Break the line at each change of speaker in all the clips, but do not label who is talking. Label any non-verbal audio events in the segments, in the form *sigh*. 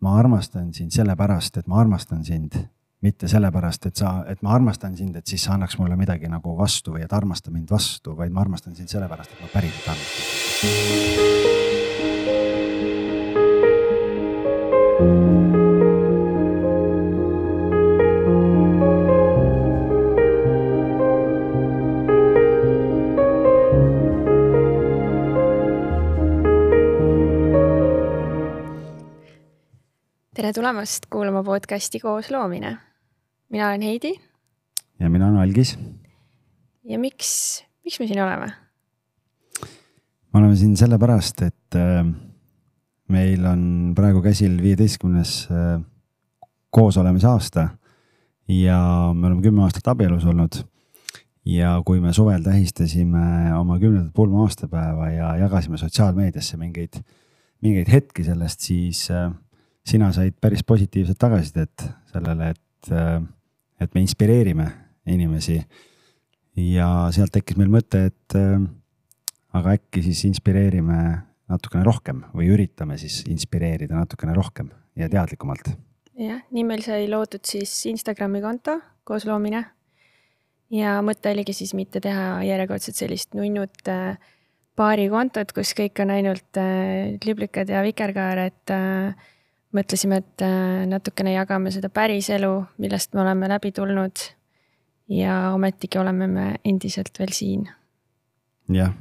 ma armastan sind sellepärast, et ma armastan sind, mitte sellepärast, et sa, et ma armastan sind, et siis sa annaks mulle midagi nagu vastu või et armasta mind vastu, vaid ma armastan sind sellepärast, et ma päriselt armastan sind.
Tere tulemast kuulama podcasti Koos loomine. mina olen Heidi.
ja mina olen Algis.
ja miks, miks me siin oleme?
me oleme siin sellepärast, et äh, meil on praegu käsil viieteistkümnes äh, koosolemise aasta ja me oleme kümme aastat abielus olnud. ja kui me suvel tähistasime oma kümnendat pulma aastapäeva ja jagasime sotsiaalmeediasse mingeid, mingeid hetki sellest, siis äh, sina said päris positiivset tagasisidet sellele, et, äh, et me inspireerime inimesi. ja sealt tekkis meil mõte, et äh, aga äkki siis inspireerime natukene rohkem või üritame siis inspireerida natukene rohkem ja teadlikumalt.
jah, nii meil sai loodud siis Instagrami konto koos loomine. ja mõte oligi siis mitte teha järjekordselt sellist nunnut äh, paarikontot, kus kõik on ainult liblikad ja vikerkaar, et mõtlesime, et äh, natukene jagame seda päriselu, millest me oleme läbi tulnud. ja ometigi oleme me endiselt veel siin.
jah,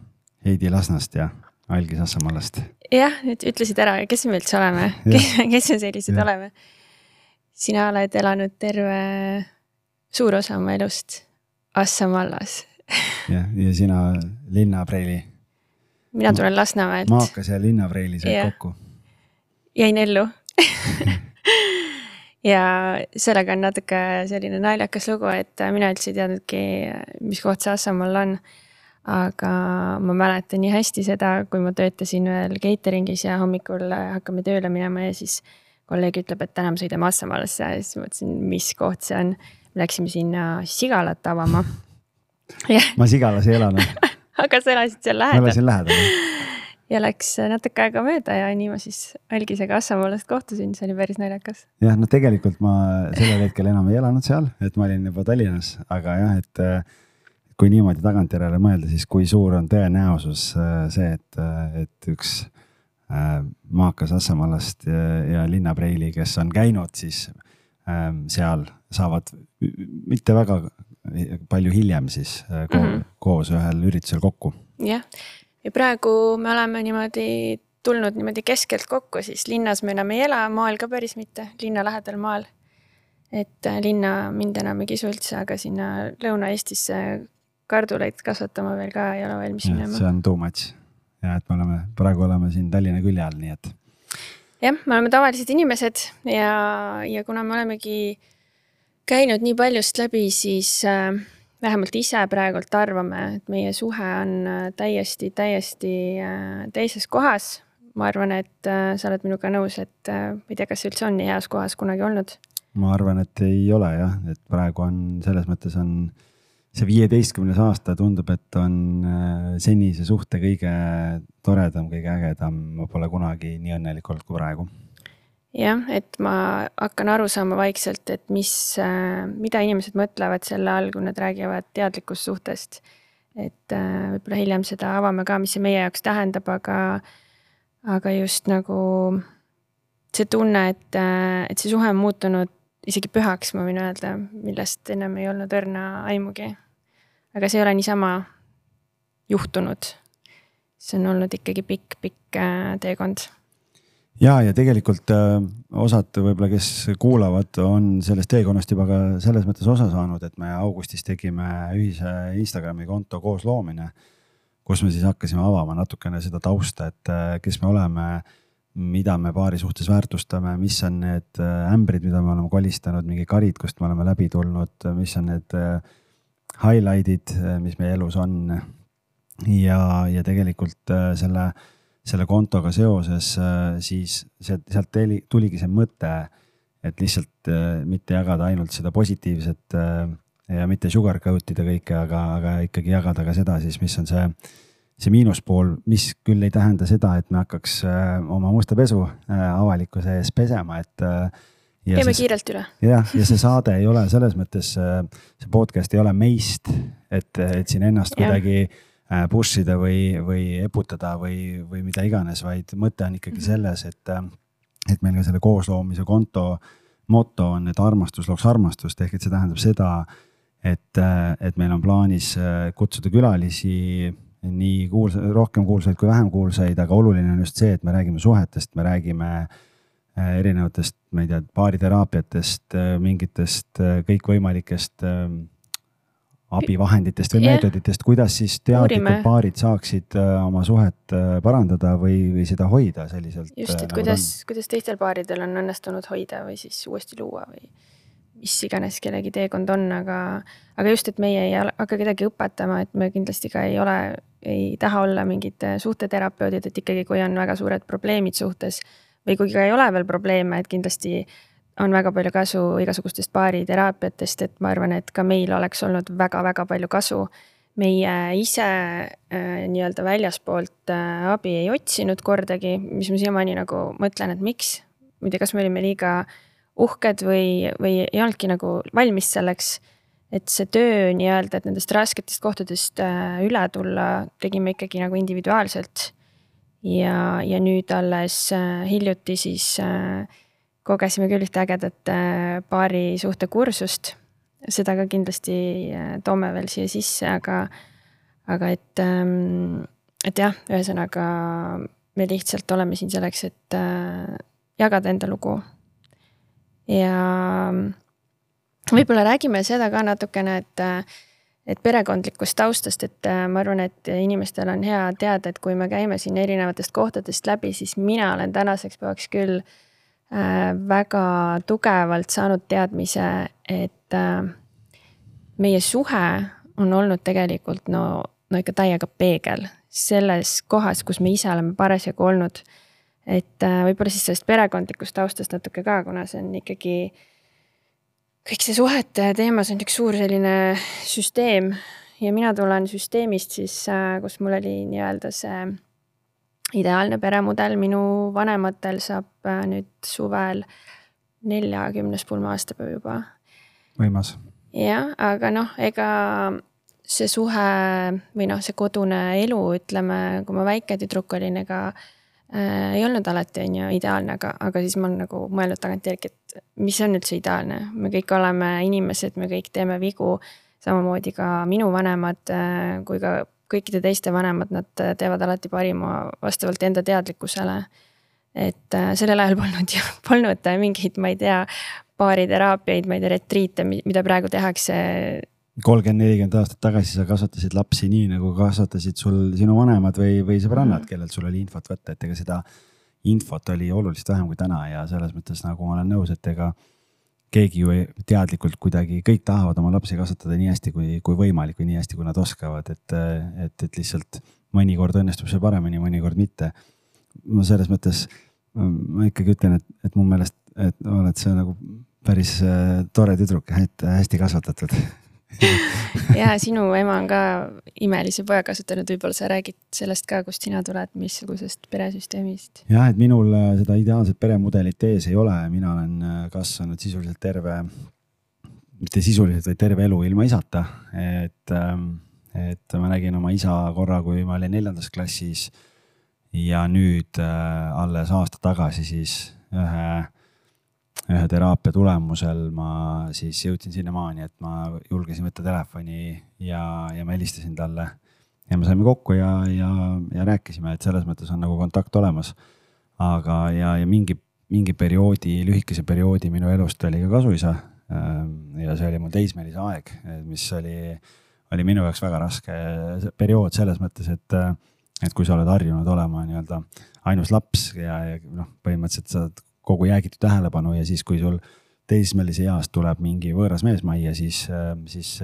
Heidi Lasnast ja Algi Sassamaalast.
jah, nüüd ütlesid ära, kes me üldse oleme, kes, kes me sellised ja. oleme. sina oled elanud terve, suur osa oma elust Assamaallas
jah, ja sina linnapreili.
mina tulen Lasnamäelt.
maakas ja linnapreili said kokku.
jäin ellu *laughs* ja sellega on natuke selline naljakas lugu, et mina üldse ei teadnudki, mis koht see Assamaal on. aga ma mäletan nii hästi seda, kui ma töötasin veel catering'is ja hommikul hakkame tööle minema ja siis kolleeg ütleb, et täna me sõidame Assamaalasse ja siis mõtlesin, mis koht see on. Läksime sinna Sigalat avama.
ma Sigalas ei elanud *laughs*
aga sa elasid seal lähedal?
ma elasin lähedal
ja läks natuke aega mööda ja nii ma siis Algisega Assamaalast kohtusin, see oli päris naljakas.
jah, no tegelikult ma sellel hetkel enam ei elanud seal, et ma olin juba Tallinnas, aga jah, et kui niimoodi tagantjärele mõelda, siis kui suur on tõenäosus äh, see, et, äh, et üks äh, maakas Assamaalast ja, ja linnapreili, kes on käinud siis ähm, seal, saavad mitte väga palju hiljem siis ko mm -hmm. koos ühel üritusel kokku.
jah ja praegu me oleme niimoodi tulnud niimoodi keskelt kokku, siis linnas me enam ei ela, maal ka päris mitte, linna lähedal maal. et äh, linna mind enam ei kisu üldse, aga sinna Lõuna-Eestisse karduleid kasvatama veel ka ei ole valmis minema.
see on too much ja et me oleme, praegu oleme siin Tallinna külje all, nii et.
jah, me oleme tavalised inimesed ja, ja kuna me olemegi käinud nii paljust läbi, siis äh, vähemalt ise praegult arvame, et meie suhe on äh, täiesti, täiesti äh, teises kohas. ma arvan, et äh, sa oled minuga nõus, et ma ei tea, kas see üldse on nii heas kohas kunagi olnud?
ma arvan, et ei ole jah, et praegu on selles mõttes on see viieteistkümnes aasta tundub, et on senise suhte kõige toredam, kõige ägedam. ma pole kunagi nii õnnelik olnud kui praegu
jah, et ma hakkan aru saama vaikselt, et mis, äh, mida inimesed mõtlevad selle all, kui nad räägivad teadlikust suhtest. et äh, võib-olla hiljem seda avame ka, mis see meie jaoks tähendab, aga, aga just nagu see tunne, et, äh, et see suhe on muutunud isegi pühaks, ma võin öelda, millest ennem ei olnud õrna aimugi. aga see ei ole niisama juhtunud. see on olnud ikkagi pikk-pikk teekond
ja, ja tegelikult äh, osad võib-olla, kes kuulavad, on sellest teekonnast juba ka selles mõttes osa saanud, et me augustis tegime ühise Instagrami konto koos loomine. kus me siis hakkasime avama natukene seda tausta, et äh, kes me oleme, mida me paari suhtes väärtustame, mis on need äh, ämbrid, mida me oleme kolistanud, mingi karid, kust me oleme läbi tulnud, mis on need äh, highlight'id, äh, mis meie elus on. ja, ja tegelikult äh, selle kontoga seoses, äh, siis sealt, sealt tuli, tuligi see mõte, et lihtsalt äh, mitte jagada ainult seda positiivset äh, ja mitte sugarcoat ida kõike, aga, aga ikkagi jagada ka seda siis, mis on see, see miinuspool, mis küll ei tähenda seda, et me hakkaks oma musta pesu avalikkuse ees pesema, et
teeme kiirelt üle. *laughs*
jah, ja see saade ei ole selles mõttes, see podcast ei ole meist, et, et siin ennast kuidagi push ida või, või eputada või, või mida iganes, vaid mõte on ikkagi -hmm. selles, et, et meil ka selle koosloomise konto moto on, et armastus looks armastust, ehk et see tähendab seda, et, et meil on plaanis kutsuda külalisi nii kuulsa, rohkem kuulsaid kui vähem kuulsaid, aga oluline on just see, et me räägime suhetest, me räägime äh, Äh, erinevatest, ma ei tea, baariteraapiatest, äh, mingitest äh, kõikvõimalikest ähm, abivahenditest või yeah. meetoditest, kuidas siis teadlikult paarid saaksid oma suhet parandada või, või seda hoida selliselt.
just, et nagu kuidas, kuidas teistel paaridel on õnnestunud hoida või siis uuesti luua või mis iganes kellegi teekond on, aga, aga just, et meie ei hakka kedagi õpetama, et me kindlasti ka ei ole, ei taha olla mingid suhteterapeudid, et ikkagi, kui on väga suured probleemid suhtes või kui ka ei ole veel probleeme, et kindlasti on väga palju kasu igasugustest baariteraapiatest, et ma arvan, et ka meil oleks olnud väga-väga palju kasu. meie ise äh, nii-öelda väljaspoolt äh, abi ei otsinud kordagi, mis ma siiamaani nagu mõtlen, et miks. ma ei tea, kas me olime liiga uhked või, või ei olnudki nagu valmis selleks. et see töö nii-öelda, et nendest rasketest kohtadest äh, üle tulla, tegime ikkagi nagu individuaalselt ja, ja nüüd alles hiljuti siis äh, kogesime küll ühte ägedat äh, paari suhtekursust. seda ka kindlasti toome veel siia sisse, aga, aga et, ähm, et jah, ühesõnaga me lihtsalt oleme siin selleks, et jagada enda lugu. ja võib-olla räägime seda ka natukene, et et perekondlikust taustast, et äh, ma arvan, et inimestel on hea teada, et kui me käime siin erinevatest kohtadest läbi, siis mina olen tänaseks päevaks küll äh, väga tugevalt saanud teadmise, et äh, meie suhe on olnud tegelikult no, no ikka täiega peegel selles kohas, kus me ise oleme parasjagu olnud. et võib-olla siis sellest perekondlikust taustast natuke ka, kuna see on ikkagi äh, kõik see suhete teemas on üks suur selline süsteem ja mina tulen süsteemist siis, äh, kus mul oli nii-öelda see ideaalne peremudel, minu vanematel saab äh, nüüd suvel neljakümnes pulma-aastapäev juba.
võimas.
jah, aga noh, ega see suhe või noh, see kodune elu, ütleme, kui ma väike tüdruk olin, ega äh, ei olnud alati, on ju, ideaalne, aga, aga siis ma olen nagu mõelnud tagantjärgi, et mis on üldse ideaalne. me kõik oleme inimesed, me kõik teeme vigu. samamoodi ka minu vanemad äh, kui ka kõikide teiste vanemad, nad teevad alati parima vastavalt enda teadlikkusele. et äh, sellel ajal *laughs* polnud ju, polnud mingeid, ma ei tea, baariteraapiaid, ma ei tea, retriite, mida praegu tehakse
kolmkümmend, nelikümmend aastat tagasi sa kasvatasid lapsi nii, nagu kasvatasid sul sinu vanemad või, või sõbrannad, mhm. kellelt sul oli infot võtta, et ega seda infot oli oluliselt vähem kui täna ja selles mõttes nagu ma olen nõus, et ega keegi ju teadlikult kuidagi, kõik tahavad oma lapsi kasvatada nii hästi kui, kui võimalik või nii hästi, kui nad oskavad, et, et, et lihtsalt mõnikord õnnestub see paremini, mõnikord mitte. ma selles mõttes, ma ikkagi ütlen, et, et mu meelest, et oled sa nagu päris äh, tore tüdruk, et hästi kasvatatud *laughs*
ja sinu ema on ka imelise poja kasvatanud, võib-olla sa räägid sellest ka, kust sina tuled, missugusest peresüsteemist?
jah, et minul äh, seda ideaalset peremudelit ees ei ole, mina olen äh, kasvanud sisuliselt terve, mitte sisuliselt, vaid terve elu ilma isata, et, ähm, et ma nägin oma isa korra, kui ma olin neljandas klassis. Ja nüüd äh, alles aasta tagasi siis ühe ühe teraapia tulemusel ma siis jõudsin sinnamaani, et ma julgesin võtta telefoni ja, ja ma helistasin talle. ja me saime kokku ja, ja, ja rääkisime, et selles mõttes on nagu kontakt olemas. aga, ja, ja mingi, mingi perioodi, lühikese perioodi minu elust oli ka kasuisa. Ähm, ja see oli mul teismelise aeg, mis oli, oli minu jaoks väga raske periood selles mõttes, et et kui sa oled harjunud olema nii-öelda ainus laps ja, ja noh, põhimõtteliselt sa oled kogu jäägitud tähelepanu ja siis, kui sul teismelise eas tuleb mingi võõras mees majja, siis, äh, siis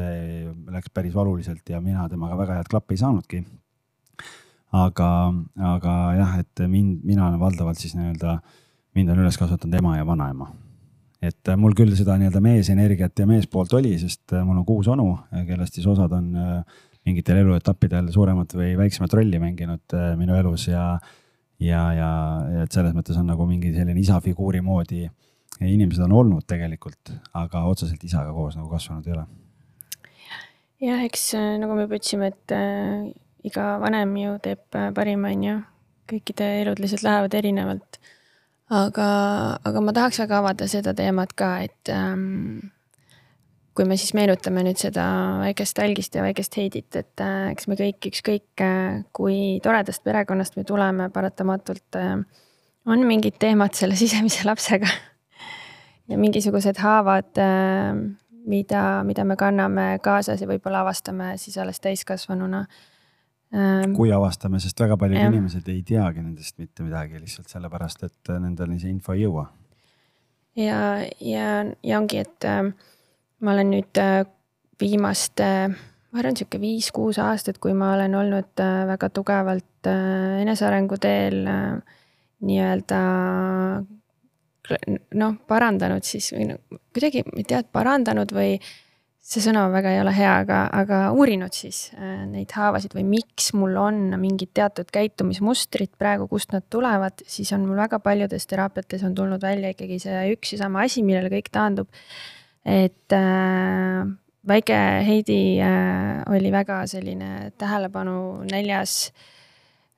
läks päris valuliselt ja mina temaga väga head klappi ei saanudki. aga, aga jah, et mind, mina olen valdavalt siis nii-öelda, mind on üles kasvatanud ema ja vanaema. et mul küll seda nii-öelda meesenergiat ja meespoolt oli, sest mul on kuus onu, kellest siis osad on mingitel eluetappidel suuremat või väiksemat rolli mänginud äh, minu elus ja, ja, ja, et selles mõttes on nagu mingi selline isafiguuri moodi inimesed on olnud tegelikult, aga otseselt isaga koos nagu kasvanud ei ole.
jah, eks äh, nagu me juba ütlesime, et äh, iga vanem ju teeb äh, parima, on ju. kõikide elud lihtsalt lähevad erinevalt. aga, aga ma tahaks väga avada seda teemat ka, et ähm, kui me siis meenutame nüüd seda väikest algist ja väikest Heidit, et äh, eks me kõik, ükskõik äh, kui toredast perekonnast me tuleme, paratamatult äh, on mingid teemad selle *laughs* sisemise lapsega. ja mingisugused haavad, mida, mida me kanname kaasas ja võib-olla avastame siis alles täiskasvanuna.
kui avastame, sest väga paljud ja. inimesed ei teagi nendest mitte midagi lihtsalt sellepärast, et nendeni see info ei jõua.
ja, ja, ja ongi, et ma olen nüüd äh, viimaste, ma arvan, sihuke viis-kuus aastat, kui ma olen olnud äh, väga tugevalt äh, enesearengu teel nii-öelda noh, parandanud siis või no kuidagi, ma ei tea, et parandanud või see sõna väga ei ole hea, aga, aga uurinud siis neid haavasid või miks mul on mingid teatud käitumismustrid praegu, kust nad tulevad, siis on mul väga paljudes teraapiates on tulnud välja ikkagi see üks ja sama asi, millele kõik taandub et äh, väike Heidi äh, oli väga selline tähelepanu näljas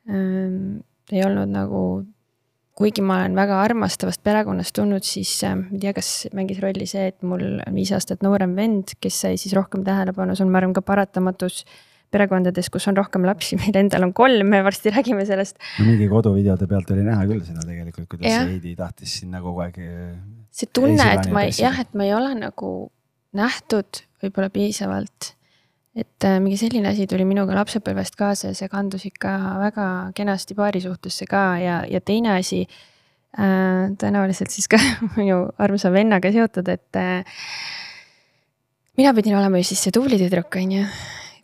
ähm,. ei olnud nagu, kuigi ma olen väga armastavast perekonnast tulnud, siis äh, ma ei tea, kas mängis rolli see, et mul on viis aastat noorem vend, kes sai siis rohkem tähelepanu, see on, ma arvan, ka paratamatus perekondades, kus on rohkem lapsi, *laughs* meil endal on kolm, me varsti räägime sellest.
mingi koduvideote pealt oli näha küll seda tegelikult, kuidas ja. Heidi tahtis sinna kogu aeg
see tunne, et ma ei, jah, et ma ei ole nagu nähtud võib-olla piisavalt. et äh, mingi selline asi tuli minuga lapsepõlvest kaasa ja see kandus ikka väga kenasti paari suhtesse ka ja, ja teine asi äh,. tõenäoliselt siis ka *laughs* minu armsa vennaga seotud, et äh, mina pidin olema ju siis see tubli tüdruk, on ju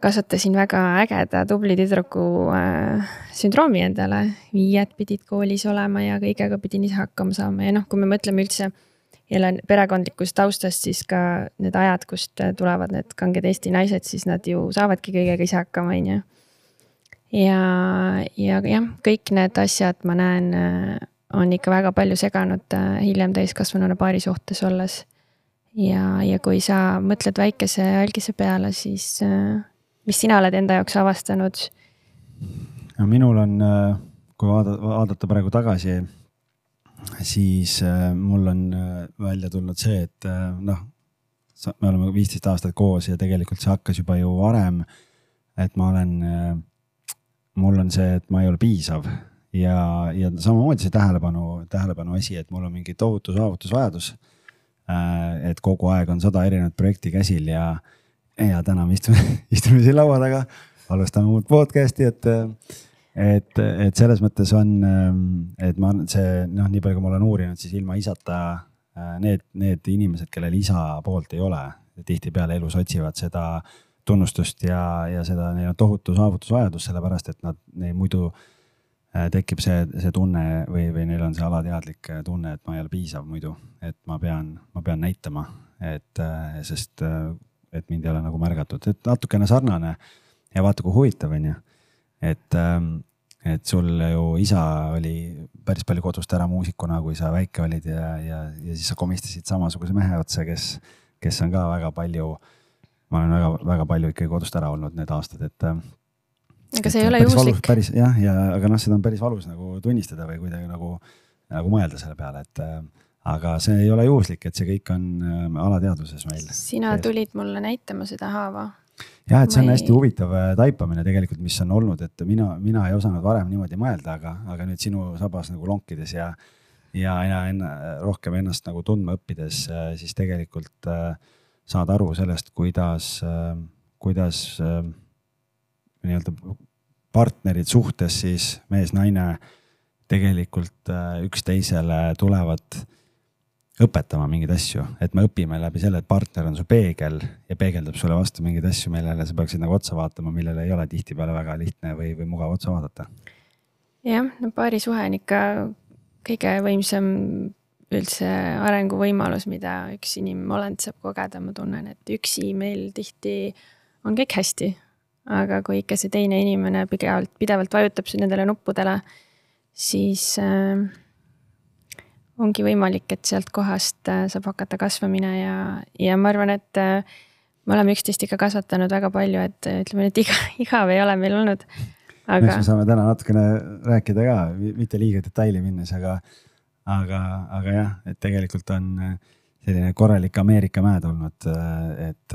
kasvatasin väga ägeda tubli tüdruku äh, sündroomi endale. viied pidid koolis olema ja kõigega pidin ise hakkama saama ja noh, kui me mõtleme üldse jälle perekondlikust taustast, siis ka need ajad, kust tulevad need kanged Eesti naised, siis nad ju saavadki kõigega ise hakkama, on ju. ja, ja jah, kõik need asjad, ma näen, on ikka väga palju seganud hiljem täiskasvanuna paari suhtes olles. ja, ja kui sa mõtled väikese algise peale, siis mis sina oled enda jaoks avastanud?
no minul on, kui vaadata, vaadata praegu tagasi siis äh, mul on äh, välja tulnud see, et äh, noh, me oleme viisteist aastat koos ja tegelikult see hakkas juba ju varem. et ma olen, mul on see, et ma ei ole piisav ja, ja samamoodi see tähelepanu, tähelepanu asi, et mul on mingi tohutu saavutusvajadus. et kogu aeg on sada erinevat projekti käsil ja, ja täna me istume, *laughs* istume siin laua taga, alustame uut podcast'i, et et, et selles mõttes on, et ma see noh, nii palju, kui ma olen uurinud, siis ilma isata äh, need, need inimesed, kellel isa poolt ei ole, tihtipeale elus otsivad seda tunnustust ja, ja seda, neil on tohutu saavutusvajadus, sellepärast et nad, muidu äh, tekib see, see tunne või, või neil on see alateadlik äh, tunne, et ma ei ole piisav muidu, et ma pean, ma pean näitama, et sest, et mind ei ole nagu märgatud, et natukene sarnane ja vaata, kui huvitav on ju et, ähm, et sul ju isa oli päris palju kodust ära muusikuna, kui sa väike olid ja, ja, ja siis sa komistasid samasuguse mehe otsa, kes, kes on ka väga palju, ma olen väga, väga palju ikkagi kodust ära olnud need aastad, et.
Ähm, aga see ei ole juhuslik.
päris jah, ja aga noh, seda on päris valus nagu tunnistada või kuidagi nagu, nagu mõelda selle peale, et ähm, aga see ei ole juhuslik, et see kõik on alateadvuses meil.
sina tulid mulle näitama seda haava
jah, et see on hästi ei... huvitav äh, taipamine tegelikult, mis on olnud, et mina, mina ei osanud varem niimoodi mõelda, aga, aga nüüd sinu sabas nagu lonkides ja, ja aina enna, rohkem ennast nagu tundma õppides, äh, siis tegelikult äh, saad aru sellest, kuidas, kuidas nii-öelda partnerid suhtes siis mees-naine tegelikult üksteisele tulevad õpetama mingeid asju, et me õpime läbi selle, et partner on su peegel ja peegeldab sulle vastu mingeid asju, millele sa peaksid nagu otsa vaatama, millele ei ole tihtipeale väga lihtne või, või mugav otsa vaadata.
jah, no paarisuhe on ikka kõige võimsam üldse arenguvõimalus, mida üks inimolend saab kogeda, ma tunnen, et üksi meil tihti on kõik hästi. aga kui ikka see teine inimene pidevalt, pidevalt vajutab nendele nuppudele, siis äh, ongi võimalik, et sealt kohast äh, saab hakata kasvamine ja, ja ma arvan, et äh, me oleme üksteist ikka kasvatanud väga palju, et äh, ütleme, et iga, *laughs* igav ei ole meil olnud.
aga. eks me saame täna natukene rääkida ka, mitte liiga detaili minnes, aga, aga, aga jah, et tegelikult on selline korralik Ameerika mäed olnud, et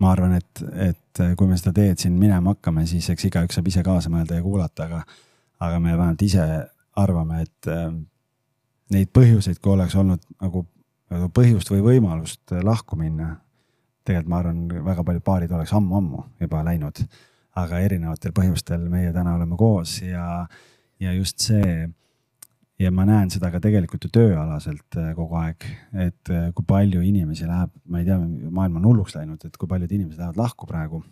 ma arvan, et, et kui me seda teed siin minema hakkame, siis eks igaüks saab ise kaasa mõelda ja kuulata, aga, aga me vähemalt ise arvame, et neid põhjuseid, kui oleks olnud nagu, nagu põhjust või võimalust lahku minna. tegelikult ma arvan, väga paljud paarid oleks ammu-ammu juba läinud, aga erinevatel põhjustel meie täna oleme koos ja, ja just see. ja ma näen seda ka tegelikult ju tööalaselt äh, kogu aeg, et äh, kui palju inimesi läheb, ma ei tea, maailm on hulluks läinud, et kui paljud inimesed lähevad lahku praegu.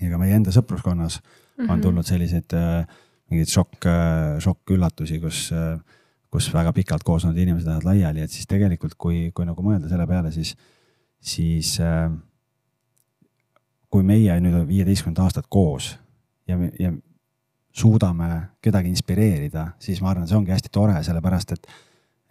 ja ka meie enda sõpruskonnas mm -hmm. on mhm. tulnud selliseid äh, mingeid šokk, šokk-üllatusi, kus äh, kus väga pikalt koos olnud inimesed lähevad laiali, et siis tegelikult, kui, kui nagu mõelda selle peale, siis, siis äh, kui meie nüüd viieteistkümnendat aastat koos ja, ja suudame kedagi inspireerida, siis ma arvan, see ongi hästi tore, sellepärast et,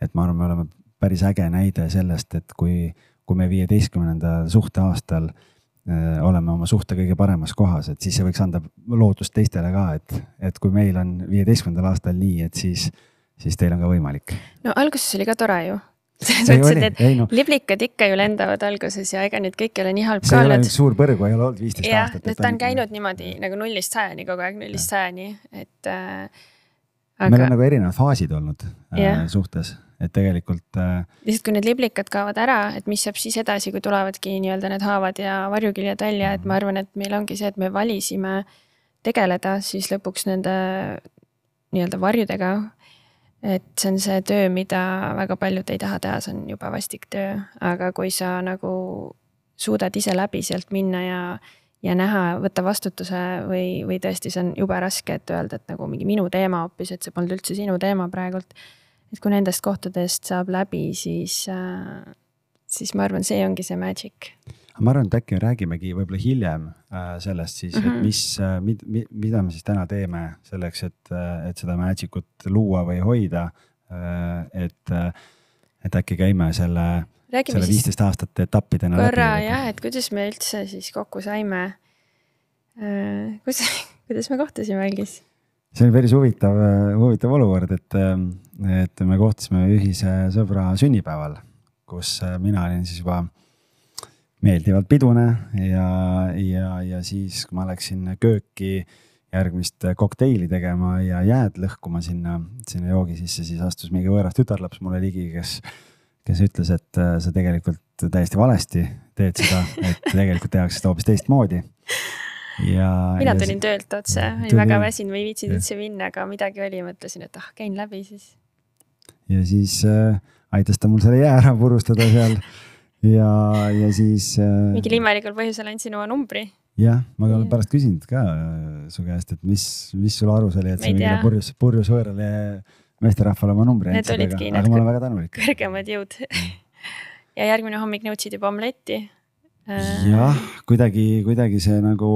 et ma arvan, me oleme päris äge näide sellest, et kui, kui me viieteistkümnendal suhteaastal äh, oleme oma suhte kõige paremas kohas, et siis see võiks anda lootust teistele ka, et, et kui meil on viieteistkümnendal aastal nii, et siis siis teil on ka võimalik.
no alguses oli ka tore ju *laughs* selles mõttes, et need no. liblikad ikka ju lendavad alguses ja ega nüüd kõik ei ole nii halb
ka olnud. suur põrgu ei ole olnud viisteist aastat.
ta on käinud niimoodi nagu nullist sajani kogu aeg, nullist sajani, et äh,.
Aga... meil on nagu erinevad faasid olnud äh, suhtes, et tegelikult äh....
lihtsalt, kui need liblikad kaovad ära, et mis saab siis edasi, kui tulevadki nii-öelda need haavad ja varjuküljed välja, et ma arvan, et meil ongi see, et me valisime tegeleda siis lõpuks nende nii-öelda varjudega et see on see töö, mida väga paljud ei taha teha, see on jube vastik töö, aga kui sa nagu suudad ise läbi sealt minna ja, ja näha, võtta vastutuse või, või tõesti, see on jube raske, et öelda, et nagu mingi minu teema hoopis, et see polnud üldse sinu teema praegult. et kui nendest kohtadest saab läbi, siis, siis ma arvan, see ongi see magic
ma arvan, et äkki räägimegi võib-olla hiljem äh, sellest siis et mhm. mis äh,, mid, mid, mida me siis täna teeme selleks, et, äh, et seda magic ut luua või hoida et, et äkki käime selle, selle viisteist aastat etappidena
korra jah, et kuidas me üldse siis kokku saime kuidas, *laughs* kuidas me kohtusime algis?
see oli päris huvitav, huvitav olukord, et, et me kohtusime ühise sõbra sünnipäeval, kus mina olin siis juba meeldivalt pidune ja, ja, ja siis, kui ma läksin kööki järgmist kokteili tegema ja jääd lõhkuma sinna, sinna joogi sisse, siis astus mingi võõras tütarlaps mulle ligi, kes, kes ütles, et äh, sa tegelikult täiesti valesti teed seda, et tegelikult tehakse seda hoopis teistmoodi.
ja. mina tulin ja, töölt otse, olin väga väsinud, ma ei viitsinud üldse minna, aga midagi oli, mõtlesin, et ah, käin läbi siis.
ja siis äh, aitas ta mul selle jää ära purustada seal ja, ja siis
äh,. mingil imelikul põhjusel andsin oma numbri.
jah, ma ka pärast küsisin ka äh, su käest, et mis, mis sul arus oli, et sa mingile purjus, purjus võõrale meesterahvale oma numbri
andsid, aga,
aga ma olen väga tänulik.
kõrgemad jõud *laughs* ja järgmine hommik nõudsid juba omletti
äh.... jah, kuidagi, kuidagi see nagu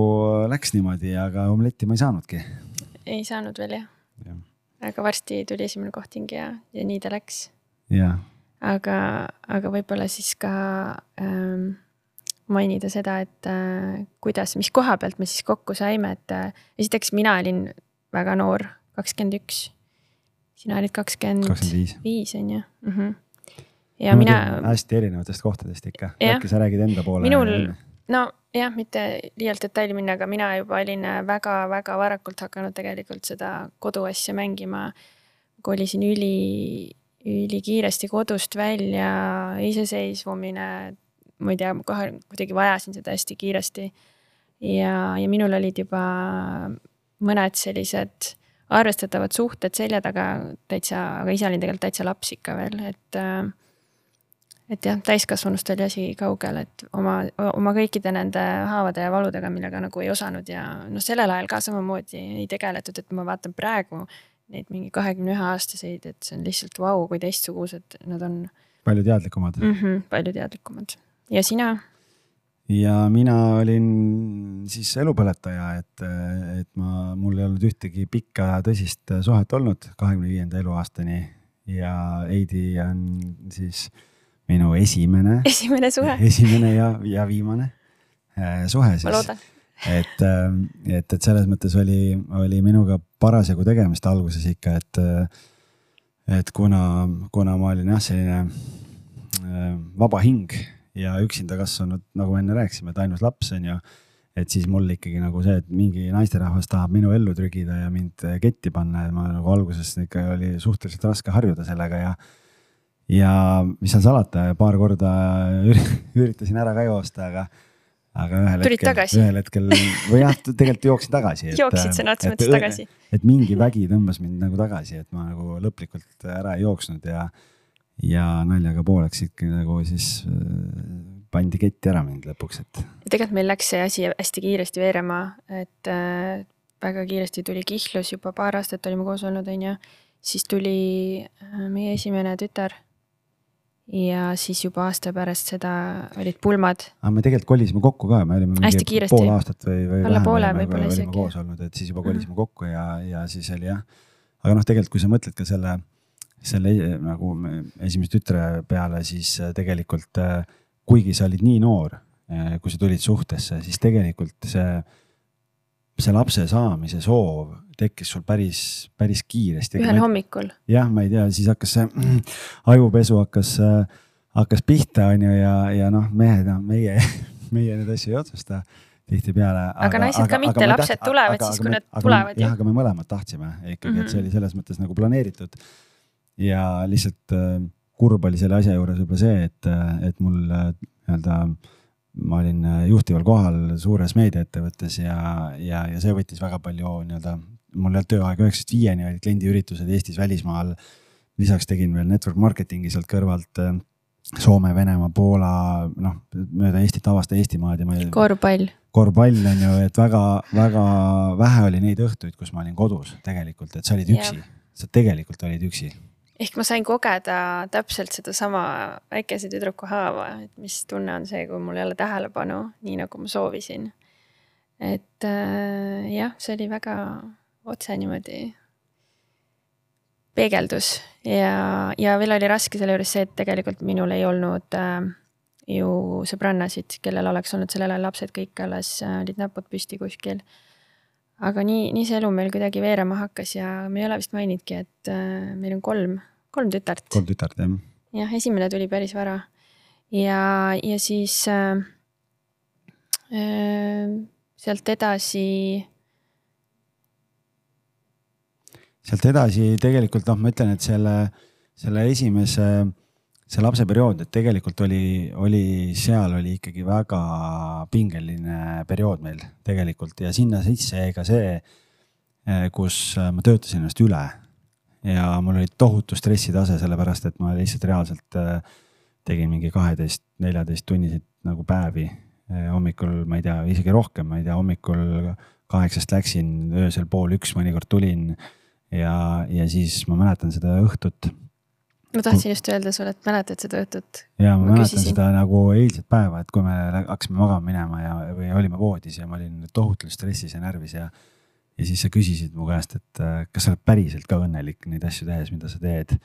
läks niimoodi, aga omletti ma ei saanudki.
ei saanud veel jah ja. aga varsti tuli esimene kohting ja, ja nii ta läks.
jah
aga, aga võib-olla siis ka ähm, mainida seda, et äh, kuidas, mis koha pealt me siis kokku saime, et äh, esiteks mina olin väga noor, kakskümmend üks. sina olid kakskümmend viis, on ju mm. -hmm.
ja no, mina. hästi erinevatest kohtadest ikka, äkki sa räägid enda poole.
minul, nojah, mitte liialt detaili minna, aga mina juba olin väga-väga varakult hakanud tegelikult seda koduasja mängima. kolisin üli ülikiiresti kodust välja, iseseisvumine, ma ei tea, kohe kuidagi vajasin seda hästi kiiresti. ja, ja minul olid juba mõned sellised arvestatavad suhted selja taga täitsa, aga ise olin tegelikult täitsa laps ikka veel, et. et jah, täiskasvanust oli asi kaugel, et oma, oma kõikide nende haavade ja valudega, millega nagu ei osanud ja noh, sellel ajal ka samamoodi ei tegeletud, et ma vaatan praegu neid mingi kahekümne ühe aastaseid, et see on lihtsalt vau kui teistsugused nad on.
palju teadlikumad
mm. -hmm, palju teadlikumad ja sina?
ja mina olin siis elupõletaja, et, et ma, mul ei olnud ühtegi pikka tõsist suhet olnud kahekümne viienda eluaastani ja Heidi on siis minu esimene.
esimene suhe.
esimene ja, ja viimane äh, suhe siis.
ma loodan.
Et, äh, et, et selles mõttes oli, oli minuga parasjagu tegemist alguses ikka, et, et kuna, kuna ma olin jah, selline äh, vaba hing ja üksinda kasvanud, nagu enne rääkisime, et ainus laps on ju. et siis mul ikkagi nagu see, et mingi naisterahvas tahab minu ellu trügida ja mind ketti panna, et ma nagu alguses ikka oli suhteliselt raske harjuda sellega ja. ja mis seal salata, paar korda *laughs* üritasin ära ka joosta, aga aga ühel
Tulid
hetkel, ühel hetkel või jah, tegelikult jooksin tagasi.
jooksid sõna otseses mõttes tagasi.
et mingi vägi tõmbas mind nagu tagasi, et ma nagu lõplikult ära ei jooksnud ja ja naljaga pooleks ikkagi nagu siis äh, pandi ketti ära mind lõpuks, et.
tegelikult meil läks see asi hästi kiiresti veerema, et äh, väga kiiresti tuli kihlus, juba paar aastat olime koos olnud, on ju. siis tuli äh, meie esimene tütar. Ja siis juba aasta pärast seda olid pulmad.
aga me tegelikult kolisime kokku ka, me olime
hästi kiiresti.
pool aastat või, või
alla poole võib-olla isegi.
koos olnud, et siis juba kolisime mm -hmm. kokku ja, ja siis oli jah. aga noh, tegelikult kui sa mõtled ka selle selle nagu esimese tütre peale, siis äh, tegelikult äh, kuigi sa olid nii noor, äh, kui sa tulid suhtesse, siis tegelikult see, see lapse saamise soov tekkis sul päris, päris kiiresti.
ühel hommikul.
jah, ma ei tea, siis hakkas see mm, *clears throat* ajupesu hakkas, hakkas pihta, on ju, ja, ja noh, mehed, noh, meie, *laughs* meie neid asju ei otsusta tihtipeale.
aga naised ka mitte, lapsed tulevad aga, siis, kui nad tulevad.
jah, aga me mõlemad tahtsime ikkagi mm, -hmm. et see oli selles mõttes nagu planeeritud ja lihtsalt äh, kurb oli selle asja juures võib-olla see, et, äh, et mul äh, nii-öelda ma olin juhtival kohal suures meediaettevõttes ja, ja, ja see võttis väga palju nii-öelda, mul ei olnud tööaega üheksast viieni, olid kliendiüritused Eestis, välismaal. lisaks tegin veel network marketing'i sealt kõrvalt. Soome, Venemaa, Poola, noh mööda Eestit, avasta Eestimaad ja ma.
korvpall.
korvpall on ju, et väga-väga vähe oli neid õhtuid, kus ma olin kodus tegelikult, et sa olid üksi, sa tegelikult olid üksi
ehk ma sain kogeda täpselt sedasama väikese tüdruku haava, et mis tunne on see, kui mul ei ole tähelepanu, nii nagu ma soovisin. et äh, jah, see oli väga otse niimoodi peegeldus ja, ja veel oli raske selle juures see, et tegelikult minul ei olnud äh, ju sõbrannasid, kellel oleks olnud sellel ajal lapsed kõik alles äh, olid näpud püsti kuskil. aga nii, nii see elu meil kuidagi veerema hakkas ja me ei ole vist mainidki, et äh, meil on kolm kolm tütart.
kolm tütart, jah.
jah, esimene tuli päris vara. ja, ja siis äh, äh, sealt edasi.
sealt edasi tegelikult noh, ma ütlen, et selle, selle esimese, see lapseperiood, et tegelikult oli, oli, seal oli ikkagi väga pingeline periood meil tegelikult ja sinna sisse jäi ka see, äh, kus ma töötasin ennast üle ja mul oli tohutu stressitase, sellepärast et ma lihtsalt reaalselt äh, tegin mingi kaheteist, neljateist tunniseid nagu päevi. Äh, hommikul, ma ei tea, isegi rohkem, ma ei tea, hommikul kaheksast läksin, öösel pool üks mõnikord tulin. ja, ja siis ma mäletan seda õhtut.
ma tahtsin just öelda sulle, et mäletad seda õhtut?
ja ma, ma mäletan küsisin. seda nagu eilset päeva, et kui me hakkasime magama minema ja, või olime voodis ja ma olin tohutult stressis ja närvis ja ja siis sa küsisid mu käest, et äh, kas sa oled päriselt ka õnnelik neid asju tehes, mida sa teed.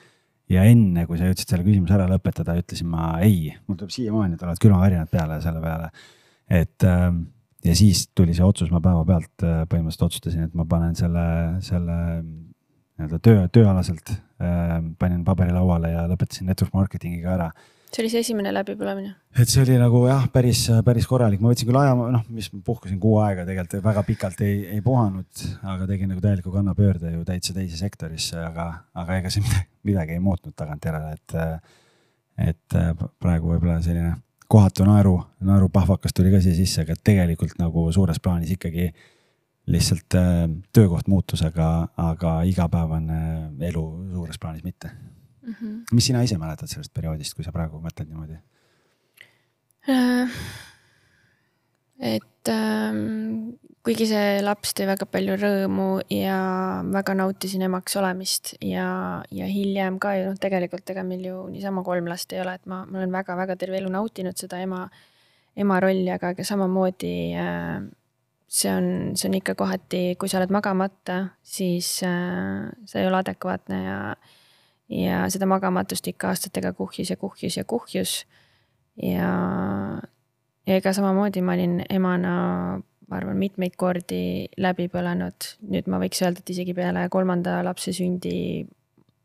ja enne, kui sa jõudsid selle küsimuse ära lõpetada, ütlesin ma ei, mul tuleb siiamaani tulevad külmavärinad peale selle peale. et ähm, ja siis tuli see otsus, ma päevapealt äh, põhimõtteliselt otsustasin, et ma panen selle, selle nii-öelda töö, tööalaselt äh, panin paberilauale ja lõpetasin network marketing'iga ära
see oli see esimene läbipõlemine?
et see oli nagu jah, päris, päris korralik, ma võtsin küll aja, noh, mis ma puhkasin kuu aega tegelikult väga pikalt ei, ei puhanud, aga tegin nagu täieliku kannapöörde ju täitsa teise sektorisse, aga, aga ega see midagi, *laughs* midagi ei muutnud tagantjärele, et. et praegu võib-olla selline kohatu naeru, naerupahvakas tuli ka siia sisse, aga tegelikult nagu suures plaanis ikkagi lihtsalt äh, töökoht muutus, aga, aga igapäevane elu suures plaanis mitte mm. -hmm. mis sina ise mäletad sellest perioodist, kui sa praegu mõtled niimoodi
äh,? et ähm, kuigi see laps tõi väga palju rõõmu ja väga nautisin emaks olemist ja, ja hiljem ka ju noh, tegelikult ega meil ju niisama kolm last ei ole, et ma, ma olen väga-väga terve elu nautinud seda ema, ema rolli, aga, aga samamoodi äh, see on, see on ikka kohati, kui sa oled magamata, siis äh, sa ei ole adekvaatne ja, ja seda magamatust ikka aastatega kuhjus ja kuhjus ja kuhjus. ja, ja ega samamoodi ma olin emana, ma arvan, mitmeid kordi läbi põlenud, nüüd ma võiks öelda, et isegi peale kolmanda lapse sündi.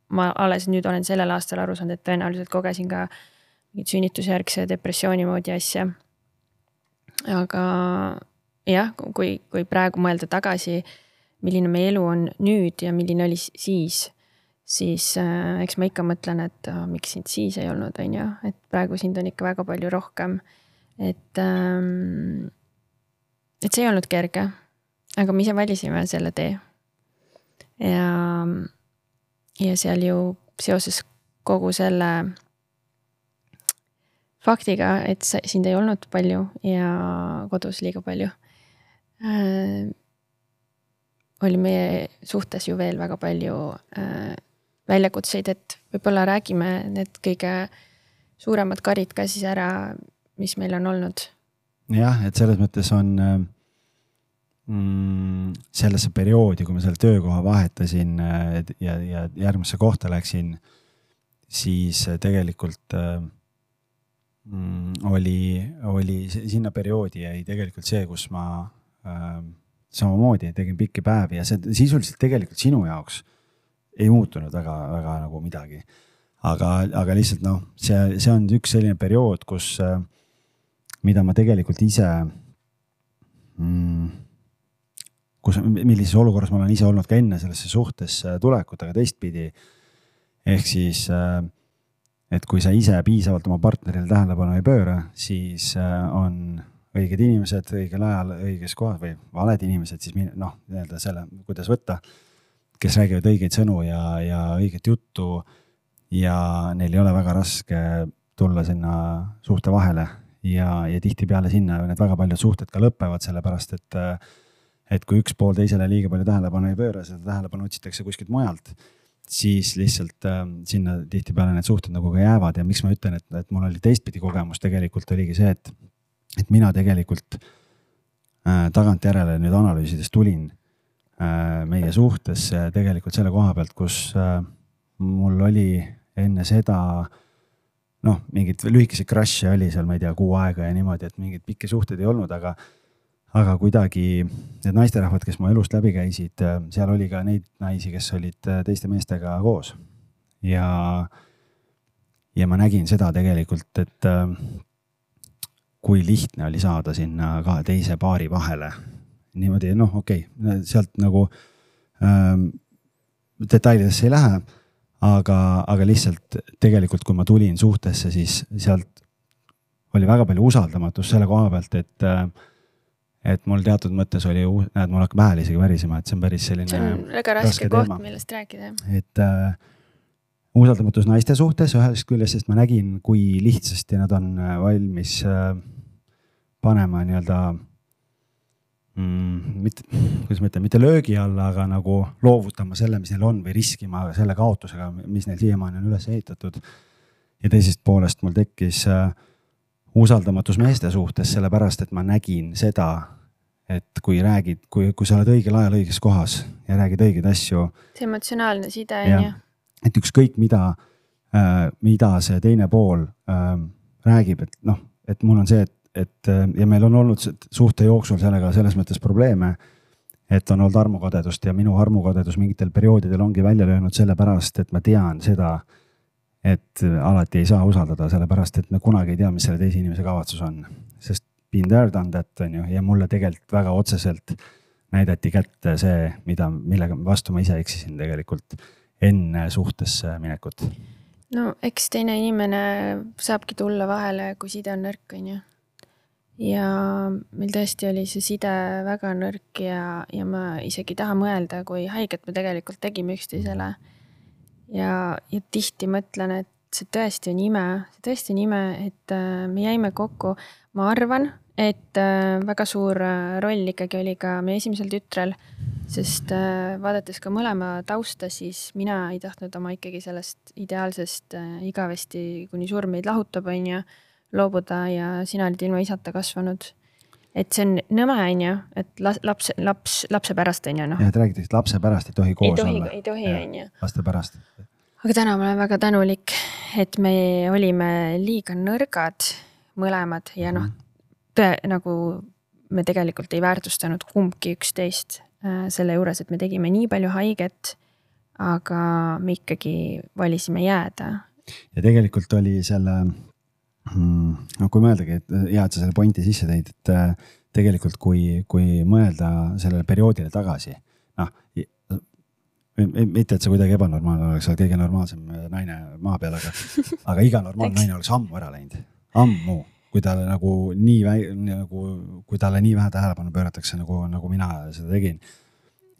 ma alles nüüd olen sellel aastal aru saanud, et tõenäoliselt kogesin ka mingit sünnitusjärgse depressiooni moodi asja. aga jah, kui, kui praegu mõelda tagasi, milline meie elu on nüüd ja milline oli siis, siis äh, eks ma ikka mõtlen, et äh, miks sind siis ei olnud, on ju, et praegu sind on ikka väga palju rohkem. et ähm,, et see ei olnud kerge, aga me ise valisime selle tee. ja, ja seal ju seoses kogu selle faktiga, et sind ei olnud palju ja kodus liiga palju äh,. oli meie suhtes ju veel väga palju äh, väljakutseid, et võib-olla räägime need kõige suuremad karid ka siis ära, mis meil on olnud.
jah, et selles mõttes on äh, mm, sellesse perioodi, kui ma selle töökoha vahetasin äh, ja, ja järgmisse kohta läksin, siis äh, tegelikult äh, mm, oli, oli sinna perioodi jäi tegelikult see, kus ma äh, samamoodi tegin pikki päevi ja see sisuliselt tegelikult sinu jaoks ei muutunud väga-väga nagu midagi. aga, aga lihtsalt noh, see, see on üks selline periood, kus äh,, mida ma tegelikult ise mm, kus, millises olukorras ma olen ise olnud ka enne sellesse suhtesse tulekut, aga teistpidi. ehk siis, äh, et kui sa ise piisavalt oma partnerile tähelepanu ei pööra, siis äh, on õiged inimesed õigel ajal õiges kohas või valed inimesed, siis noh, nii-öelda selle, kuidas võtta, kes räägivad õigeid sõnu ja, ja õiget juttu. ja neil ei ole väga raske tulla sinna suhte vahele ja, ja tihtipeale sinna need väga paljud suhted ka lõpevad, sellepärast et. et kui üks pool teisele liiga palju tähelepanu ei pööra, seda tähelepanu otsitakse kuskilt mujalt siis lihtsalt äh, sinna tihtipeale need suhted nagu ka jäävad ja miks ma ütlen, et, et mul oli teistpidi kogemus tegelikult oligi see, et et mina tegelikult äh, tagantjärele nüüd analüüsides tulin meie suhtesse tegelikult selle koha pealt, kus äh, mul oli enne seda noh, mingeid lühikeseid crush'e oli seal, ma ei tea, kuu aega ja niimoodi, et mingeid pikki suhteid ei olnud, aga, aga kuidagi need naisterahvad, kes mu elust läbi käisid, äh, seal oli ka neid naisi, kes olid äh, teiste meestega koos. ja, ja ma nägin seda tegelikult, et äh, kui lihtne oli saada sinna kahe teise paari vahele. Niimoodi, noh, okei okay,, sealt nagu ähm, detailidesse ei lähe, aga, aga lihtsalt tegelikult, kui ma tulin suhtesse, siis sealt oli väga palju usaldamatust selle koha pealt, et äh, et mul teatud mõttes oli, näed, mul hakkab hääl isegi värisema, et see on päris selline.
see on väga raske, raske koht, millest rääkida.
et äh, usaldamatus naiste suhtes ühest küljest, sest ma nägin, kui lihtsasti nad on äh, valmis äh, panema nii-öelda mm,, mitte, kuidas ma ütlen, mitte löögi alla, aga nagu loovutama selle, mis neil on või riskima selle kaotusega, mis neil siiamaani on üles ehitatud. ja teisest poolest mul tekkis äh, usaldamatus meeste suhtes, sellepärast et ma nägin seda, et kui räägid, kui, kui sa oled õigel ajal õiges kohas ja räägid õigeid asju.
see emotsionaalne side on ju
et ükskõik mida äh,, mida see teine pool äh, räägib, et noh, et mul on see, et, et äh, ja meil on olnud suhte jooksul sellega selles mõttes probleeme. et on olnud armukadedust ja minu armukadedus mingitel perioodidel ongi välja löönud sellepärast, et ma tean seda, et alati ei saa usaldada, sellepärast et me kunagi ei tea, mis selle teise inimese kavatsus on. sest been there, done that on ju, ja mulle tegelikult väga otseselt näidati kätte see, mida, millega vastu ma ise eksisin tegelikult enne suhtesse minekut?
no eks teine inimene saabki tulla vahele, kui side on nõrk, on ju. Ja meil tõesti oli see side väga nõrk ja, ja ma isegi ei taha mõelda, kui haiget me tegelikult tegime üksteisele. ja, ja tihti mõtlen, et see tõesti on ime, see tõesti on ime, et äh, me jäime kokku. ma arvan, et äh, väga suur äh, roll ikkagi oli ka meie esimesel tütrel, sest vaadates ka mõlema tausta, siis mina ei tahtnud oma ikkagi sellest ideaalsest igavesti kuni surm meid lahutab, on ju, loobuda ja sina olid ilma isata kasvanud. et see on nõme, on ju, et laps, laps, lapse pärast on ju noh.
jah, et räägitakse, et lapse pärast ei tohi koos
ei tohi,
olla.
ei tohi, on ju.
laste pärast.
aga täna ma olen väga tänulik, et me olime liiga nõrgad mõlemad ja noh, tõe nagu me tegelikult ei väärtustanud kumbki üksteist äh, selle juures, et me tegime nii palju haiget. aga me ikkagi valisime jääda.
ja tegelikult oli selle, mm, noh, kui mõeldagi, et hea, et sa selle pointi sisse tõid, et äh, tegelikult, kui, kui mõelda sellele perioodile tagasi, noh mitte, et see kuidagi ebanormaalne oleks, sa oled kõige normaalsem naine maa peal, aga, *laughs* aga iga normaalne naine oleks ammu ära läinud, ammu. Kui talle nagu nii vähe, nagu, kui talle nii vähe tähelepanu pööratakse, nagu, nagu mina seda tegin.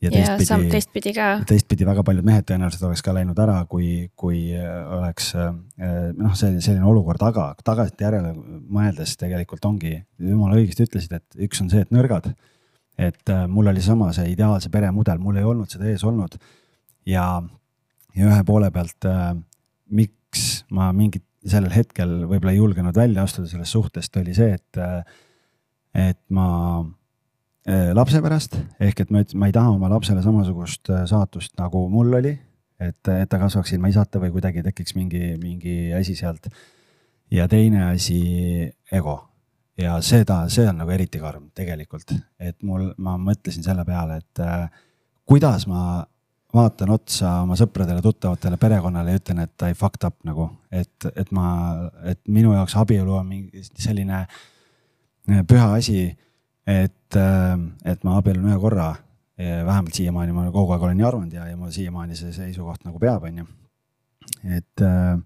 Ja teistpidi, teistpidi ka.
teistpidi väga paljud mehed tõenäoliselt oleks ka läinud ära, kui, kui oleks noh, see selline olukord, aga tagantjärele mõeldes tegelikult ongi, jumala õigesti ütlesid, et üks on see, et nõrgad. et äh, mul oli sama see ideaalse peremudel, mul ei olnud seda ees olnud. ja, ja ühe poole pealt, äh, miks ma mingit sellel hetkel võib-olla ei julgenud välja astuda sellest suhtest, oli see, et, et ma äh, lapse pärast ehk et ma ütlesin, ma ei taha oma lapsele samasugust äh, saatust, nagu mul oli. et, et ta kasvaks ilma isata või kuidagi tekiks mingi, mingi asi sealt. ja teine asi, ego ja seda, see on nagu eriti karm tegelikult, et mul, ma mõtlesin selle peale, et äh, kuidas ma vaatan otsa oma sõpradele, tuttavatele, perekonnale ja ütlen, et I fucked up nagu, et, et ma, et minu jaoks abielu on mingi selline eh, püha asi. Et, eh, et ma abiellun ühe korra, vähemalt siiamaani ma kogu aeg olen nii arvanud ja, ja mul siiamaani see seisukoht nagu peab, on ju. et eh,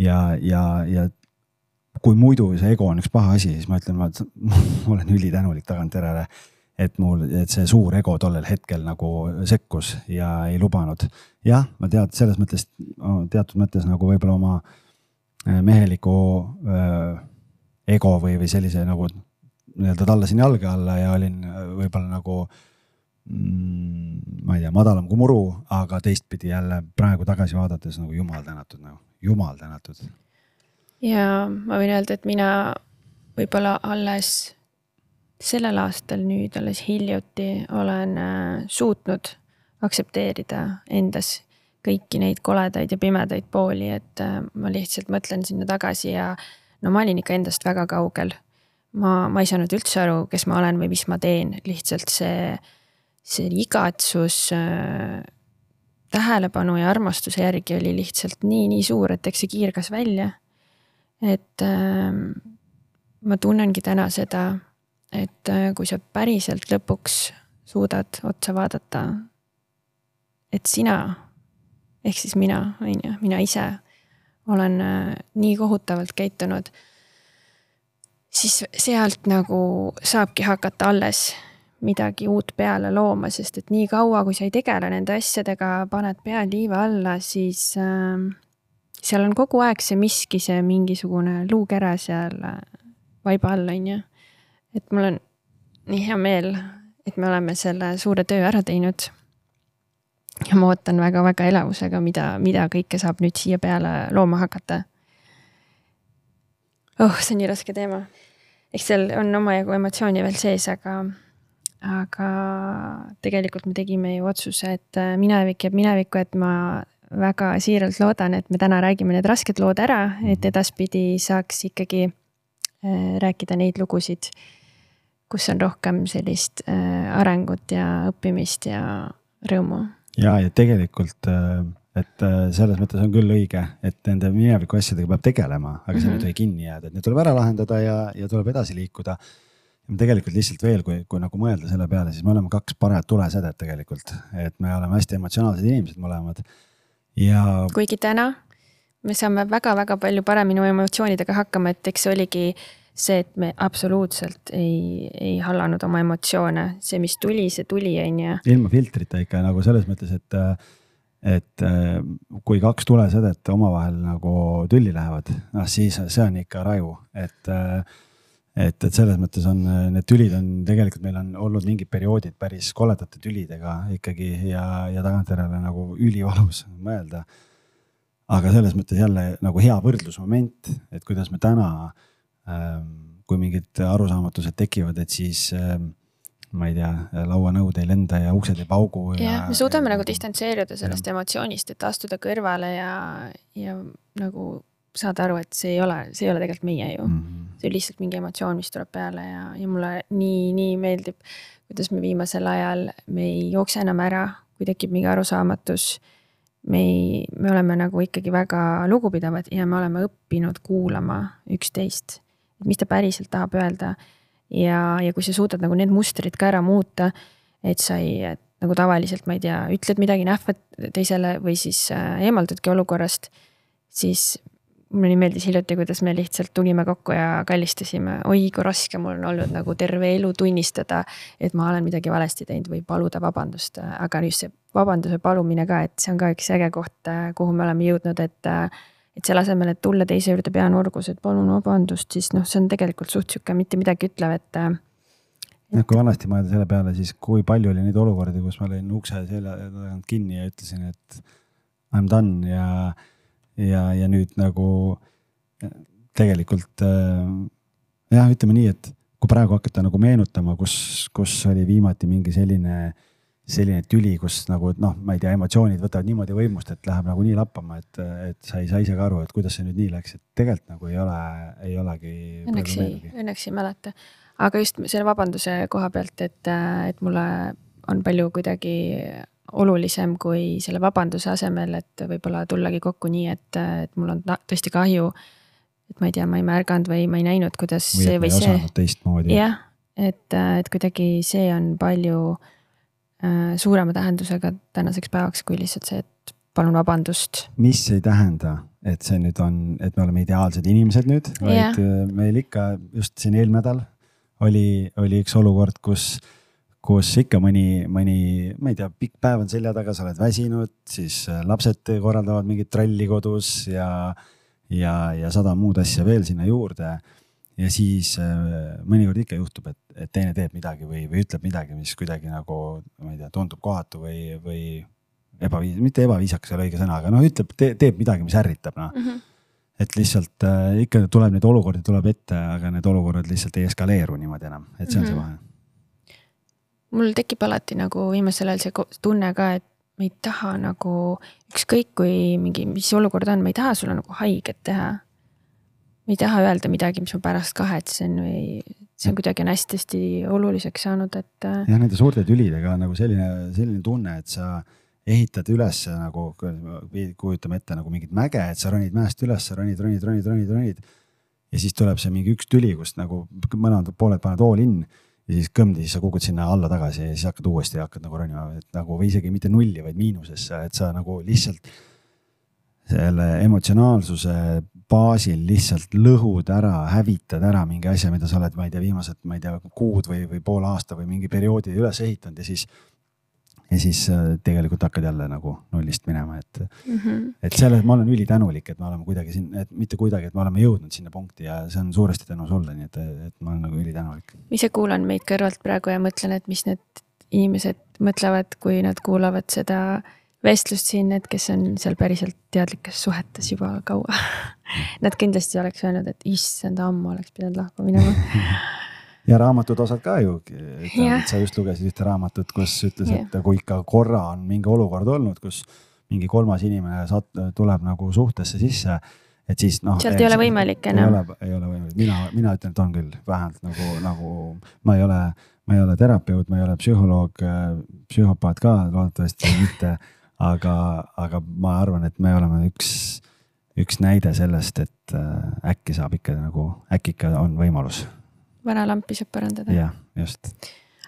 ja, ja, ja kui muidu see ego on üks paha asi, siis ma ütlen, *laughs* ma olen ülitänulik tagantjärele et mul, et see suur ego tollel hetkel nagu sekkus ja ei lubanud. jah, ma tead, selles mõttes, teatud mõttes nagu võib-olla oma äh, meheliku äh, ego või, või sellise nagu nii-öelda tallasin jalge alla ja olin äh, võib-olla nagu mm, ma ei tea, madalam kui muru, aga teistpidi jälle praegu tagasi vaadates nagu jumal tänatud nagu, jumal tänatud.
ja ma võin öelda, et mina võib-olla alles sellel aastal nüüd alles hiljuti olen äh, suutnud aktsepteerida endas kõiki neid koledaid ja pimedaid pooli, et äh, ma lihtsalt mõtlen sinna tagasi ja no ma olin ikka endast väga kaugel. Ma, ma ei saanud üldse aru, kes ma olen või mis ma teen, lihtsalt see, see igatsus äh, tähelepanu ja armastuse järgi oli lihtsalt nii, nii suur, et eks see kiirgas välja. et äh, ma tunnengi täna seda et äh, kui sa päriselt lõpuks suudad otsa vaadata, et sina ehk siis mina, on ju, mina ise olen äh, nii kohutavalt käitunud, siis sealt nagu saabki hakata alles midagi uut peale looma, sest et nii kaua, kui sa ei tegele nende asjadega, paned pea liiva alla, siis äh, seal on kogu aeg see miski, see mingisugune luukere seal äh, vaiba all, on ju et mul on nii hea meel, et me oleme selle suure töö ära teinud. ja ma ootan väga-väga elevusega, mida, mida kõike saab nüüd siia peale looma hakata. oh, see on nii raske teema. Eks seal on omajagu emotsiooni veel sees, aga, aga tegelikult me tegime ju otsuse, et äh, minevik jääb minevikku, et ma väga siiralt loodan, et me täna räägime need rasked lood ära, et edaspidi saaks ikkagi äh, rääkida neid lugusid kus on rohkem sellist äh, arengut ja õppimist ja rõõmu.
ja, ja tegelikult, äh, et äh, selles mõttes on küll õige, et nende mineviku asjadega peab tegelema, aga mm -hmm. seal ei tohi kinni jääda, et need tuleb ära lahendada ja, ja tuleb edasi liikuda. tegelikult lihtsalt veel, kui, kui nagu mõelda selle peale, siis me oleme kaks parajat tulesedet tegelikult, et me oleme hästi emotsionaalsed inimesed mõlemad ja.
kuigi täna me saame väga-väga palju paremini oma emotsioonidega hakkama, et eks see oligi see, et me absoluutselt ei, ei hallanud oma emotsioone, see, mis tuli, see tuli, on ju.
ilma filtrita ikka nagu selles mõttes, et, et kui kaks tulesedet omavahel nagu tülli lähevad, noh siis see on ikka raju, et et, et selles mõttes on, need tülid on tegelikult, meil on olnud mingid perioodid päris koledate tülidega ikkagi ja, ja tagantjärele nagu ülivalus mõelda. aga selles mõttes jälle nagu hea võrdlusmoment, et kuidas me täna kui mingid arusaamatused tekivad, et siis ma ei tea, lauanõud ei lenda ja uksed ei paugu.
jah, me suudame ja, nagu distantseeruda sellest ja. emotsioonist, et astuda kõrvale ja, ja nagu saada aru, et see ei ole, see ei ole tegelikult meie ju mm. -hmm. see on lihtsalt mingi emotsioon, mis tuleb peale ja, ja mulle nii, nii meeldib, kuidas me viimasel ajal, me ei jookse enam ära, kui tekib mingi arusaamatus. me ei, me oleme nagu ikkagi väga lugupidavad ja me oleme õppinud kuulama üksteist, mis ta päriselt tahab öelda. Ja, ja kui sa suudad nagu need mustrid ka ära muuta, et sa ei, nagu tavaliselt, ma ei tea, ütled midagi, nähvad teisele või siis äh, eemaldudki olukorrast, siis mulle nii meeldis hiljuti, kuidas me lihtsalt tulime kokku ja kallistasime, oi kui raske mul on olnud nagu terve elu tunnistada, et ma olen midagi valesti teinud või paluda vabandust, aga just see vabanduse palumine ka, et see on ka üks äge koht, kuhu me oleme jõudnud, et. Et selle asemel, et tulla teise juurde peanurgus, et palun vabandust, siis noh, see on tegelikult suht sihuke mitte midagi ütlev, et
noh, kui vanasti mõelda selle peale, siis kui palju oli neid olukordi, kus ma lõin ukse selja tagant kinni ja ütlesin, et I m done ja ja, ja nüüd nagu tegelikult äh, jah, ütleme nii, et kui praegu hakata nagu meenutama, kus, kus oli viimati mingi selline, selline tüli, kus nagu noh, ma ei tea, emotsioonid võtavad niimoodi võimust, et läheb nagu nii lappama, et, et sa ei saa ise ka aru, et kuidas see nüüd nii läks, et tegelikult nagu ei ole, ei olegi.
Õnneks ei, õnneks ei mäleta, aga just selle vabanduse koha pealt, et, et mulle on palju kuidagi olulisem kui selle vabanduse asemel, et võib-olla tullagi kokku nii, et, et mul on tõesti kahju. et ma ei tea, ma ei märganud või ma ei näinud, kuidas või see või see.
teistmoodi.
jah, et, et kuidagi see on palju suurema tähendusega tänaseks päevaks, kui lihtsalt see, et palun vabandust.
mis ei tähenda, et see nüüd on, et me oleme ideaalsed inimesed nüüd, vaid äh, meil ikka just siin eelmine nädal oli, oli üks olukord, kus kus ikka mõni, mõni, ma ei tea, pikk päev on selja taga, sa oled väsinud, siis äh, lapsed korraldavad mingit tralli kodus ja, ja, ja sada muud asja veel sinna juurde. Ja siis äh, mõnikord ikka juhtub, et, et teine teeb midagi või, või ütleb midagi, mis kuidagi nagu, ma ei tea, tundub kohatu või, või ebaviis-, mitte ebaviisakas ei ole õige sõna, aga noh, ütleb te,, teeb midagi, mis ärritab, noh mm. -hmm et lihtsalt äh, ikka tuleb neid olukordi tuleb ette, aga need olukorrad lihtsalt ei eskaleeru niimoodi enam, et see on mm -hmm. see vahe
mul tekib alati nagu viimasel ajal see tunne ka, et ma ei taha nagu ükskõik kui mingi, mis olukord on, ma ei taha sulle nagu haiget teha. Ma ei taha öelda midagi, mis ma pärast kahetsen või see on kuidagi on hästi-hästi oluliseks saanud, et.
Äh, jah, nende suurte tülidega on nagu selline, selline tunne, et sa ehitad üles nagu, kujutame ette nagu mingit mäge, et sa ronid mäest üles, ronid, ronid, ronid, ronid, ronid. ja siis tuleb see mingi üks tüli, kust nagu mõlemad pooled panevad all in ja siis kõmdi, siis sa kukud sinna alla tagasi ja siis hakkad uuesti, hakkad nagu ronima, et nagu või isegi mitte nulli, vaid miinusesse, et sa nagu lihtsalt selle emotsionaalsuse baasil lihtsalt lõhud ära, hävitad ära mingi asja, mida sa oled, ma ei tea, viimased, ma ei tea, kuud või, või pool aasta või mingi perioodi üles ehitanud ja siis ja siis äh, tegelikult hakkad jälle nagu nullist minema, et mm, -hmm. et selles ma olen ülitänulik, et me oleme kuidagi siin, et mitte kuidagi, et me oleme jõudnud sinna punkti ja see on suuresti tänu sulle, nii et, et ma olen nagu ülitänulik.
ise kuulan meid kõrvalt praegu ja mõtlen, et mis need inimesed mõtlevad, kui nad kuulavad seda vestlust siin, need, kes on seal päriselt teadlikes suhetes juba kaua Nad kindlasti oleks öelnud, et issand, ammu oleks pidanud lahku minema *laughs*
ja raamatud osad ka ju, sa just lugesid ühte raamatut, kus ütles, et kui ikka korra on mingi olukord olnud, kus mingi kolmas inimene sat-, tuleb nagu suhtesse sisse, et siis noh.
sealt ei ole võimalik enam.
ei ole, ei ole võimalik, mina, mina ütlen, et on küll, vähemalt nagu, nagu ma ei ole, ma ei ole terapeut, ma ei ole psühholoog, psühhopaat ka loodetavasti mitte. Aga, aga ma arvan, et me oleme üks, üks näide sellest, et äh, äkki saab ikka nagu, äkki ikka on võimalus
vana lampi saab parandada.
jah, just.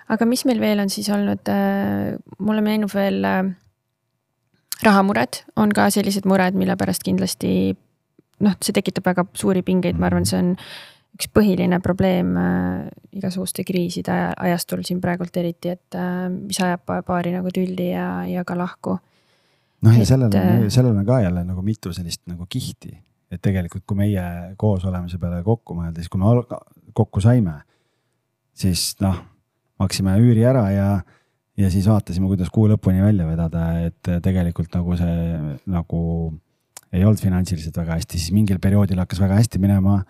aga mis meil veel on siis olnud, äh, mulle meenub veel äh, rahamured on ka sellised mured, mille pärast kindlasti noh, see tekitab väga suuri pingeid, ma arvan, see on üks põhiline probleem äh, igasuguste kriiside aja, ajastul siin praegult eriti, et äh, mis ajab paari nagu tülli ja, ja ka lahku.
Noh, ja sellel on, sellel on ka jälle nagu mitu sellist nagu kihti, et tegelikult, kui meie koos olemise peale kokku mõelda, siis kui me kokku saime, siis noh, maksime üüri ära ja, ja siis vaatasime, kuidas kuu lõpuni välja vedada, et tegelikult nagu see nagu ei olnud finantsiliselt väga hästi, siis mingil perioodil hakkas väga hästi minema.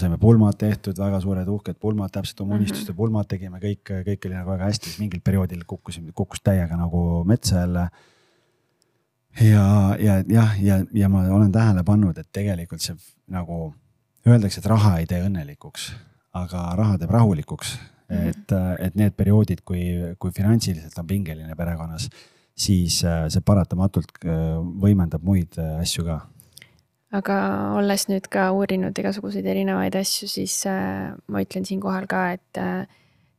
saime pulmad tehtud, väga suured uhked pulmad, täpselt oma
Mhm.
unistuste pulmad tegime, kõik, kõik oli nagu väga hästi, siis mingil perioodil kukkusime, kukkus täiega nagu metsa jälle. Ja, ja jah, ja, ja ma olen tähele pannud, et tegelikult see nagu öeldakse, et raha ei tee õnnelikuks, aga raha teeb rahulikuks.
Mhm.
et, et need perioodid, kui, kui finantsiliselt on pingeline perekonnas, siis äh, see paratamatult äh, võimendab muid äh, asju ka.
aga olles nüüd ka uurinud igasuguseid erinevaid asju, siis ma ütlen siinkohal ka, et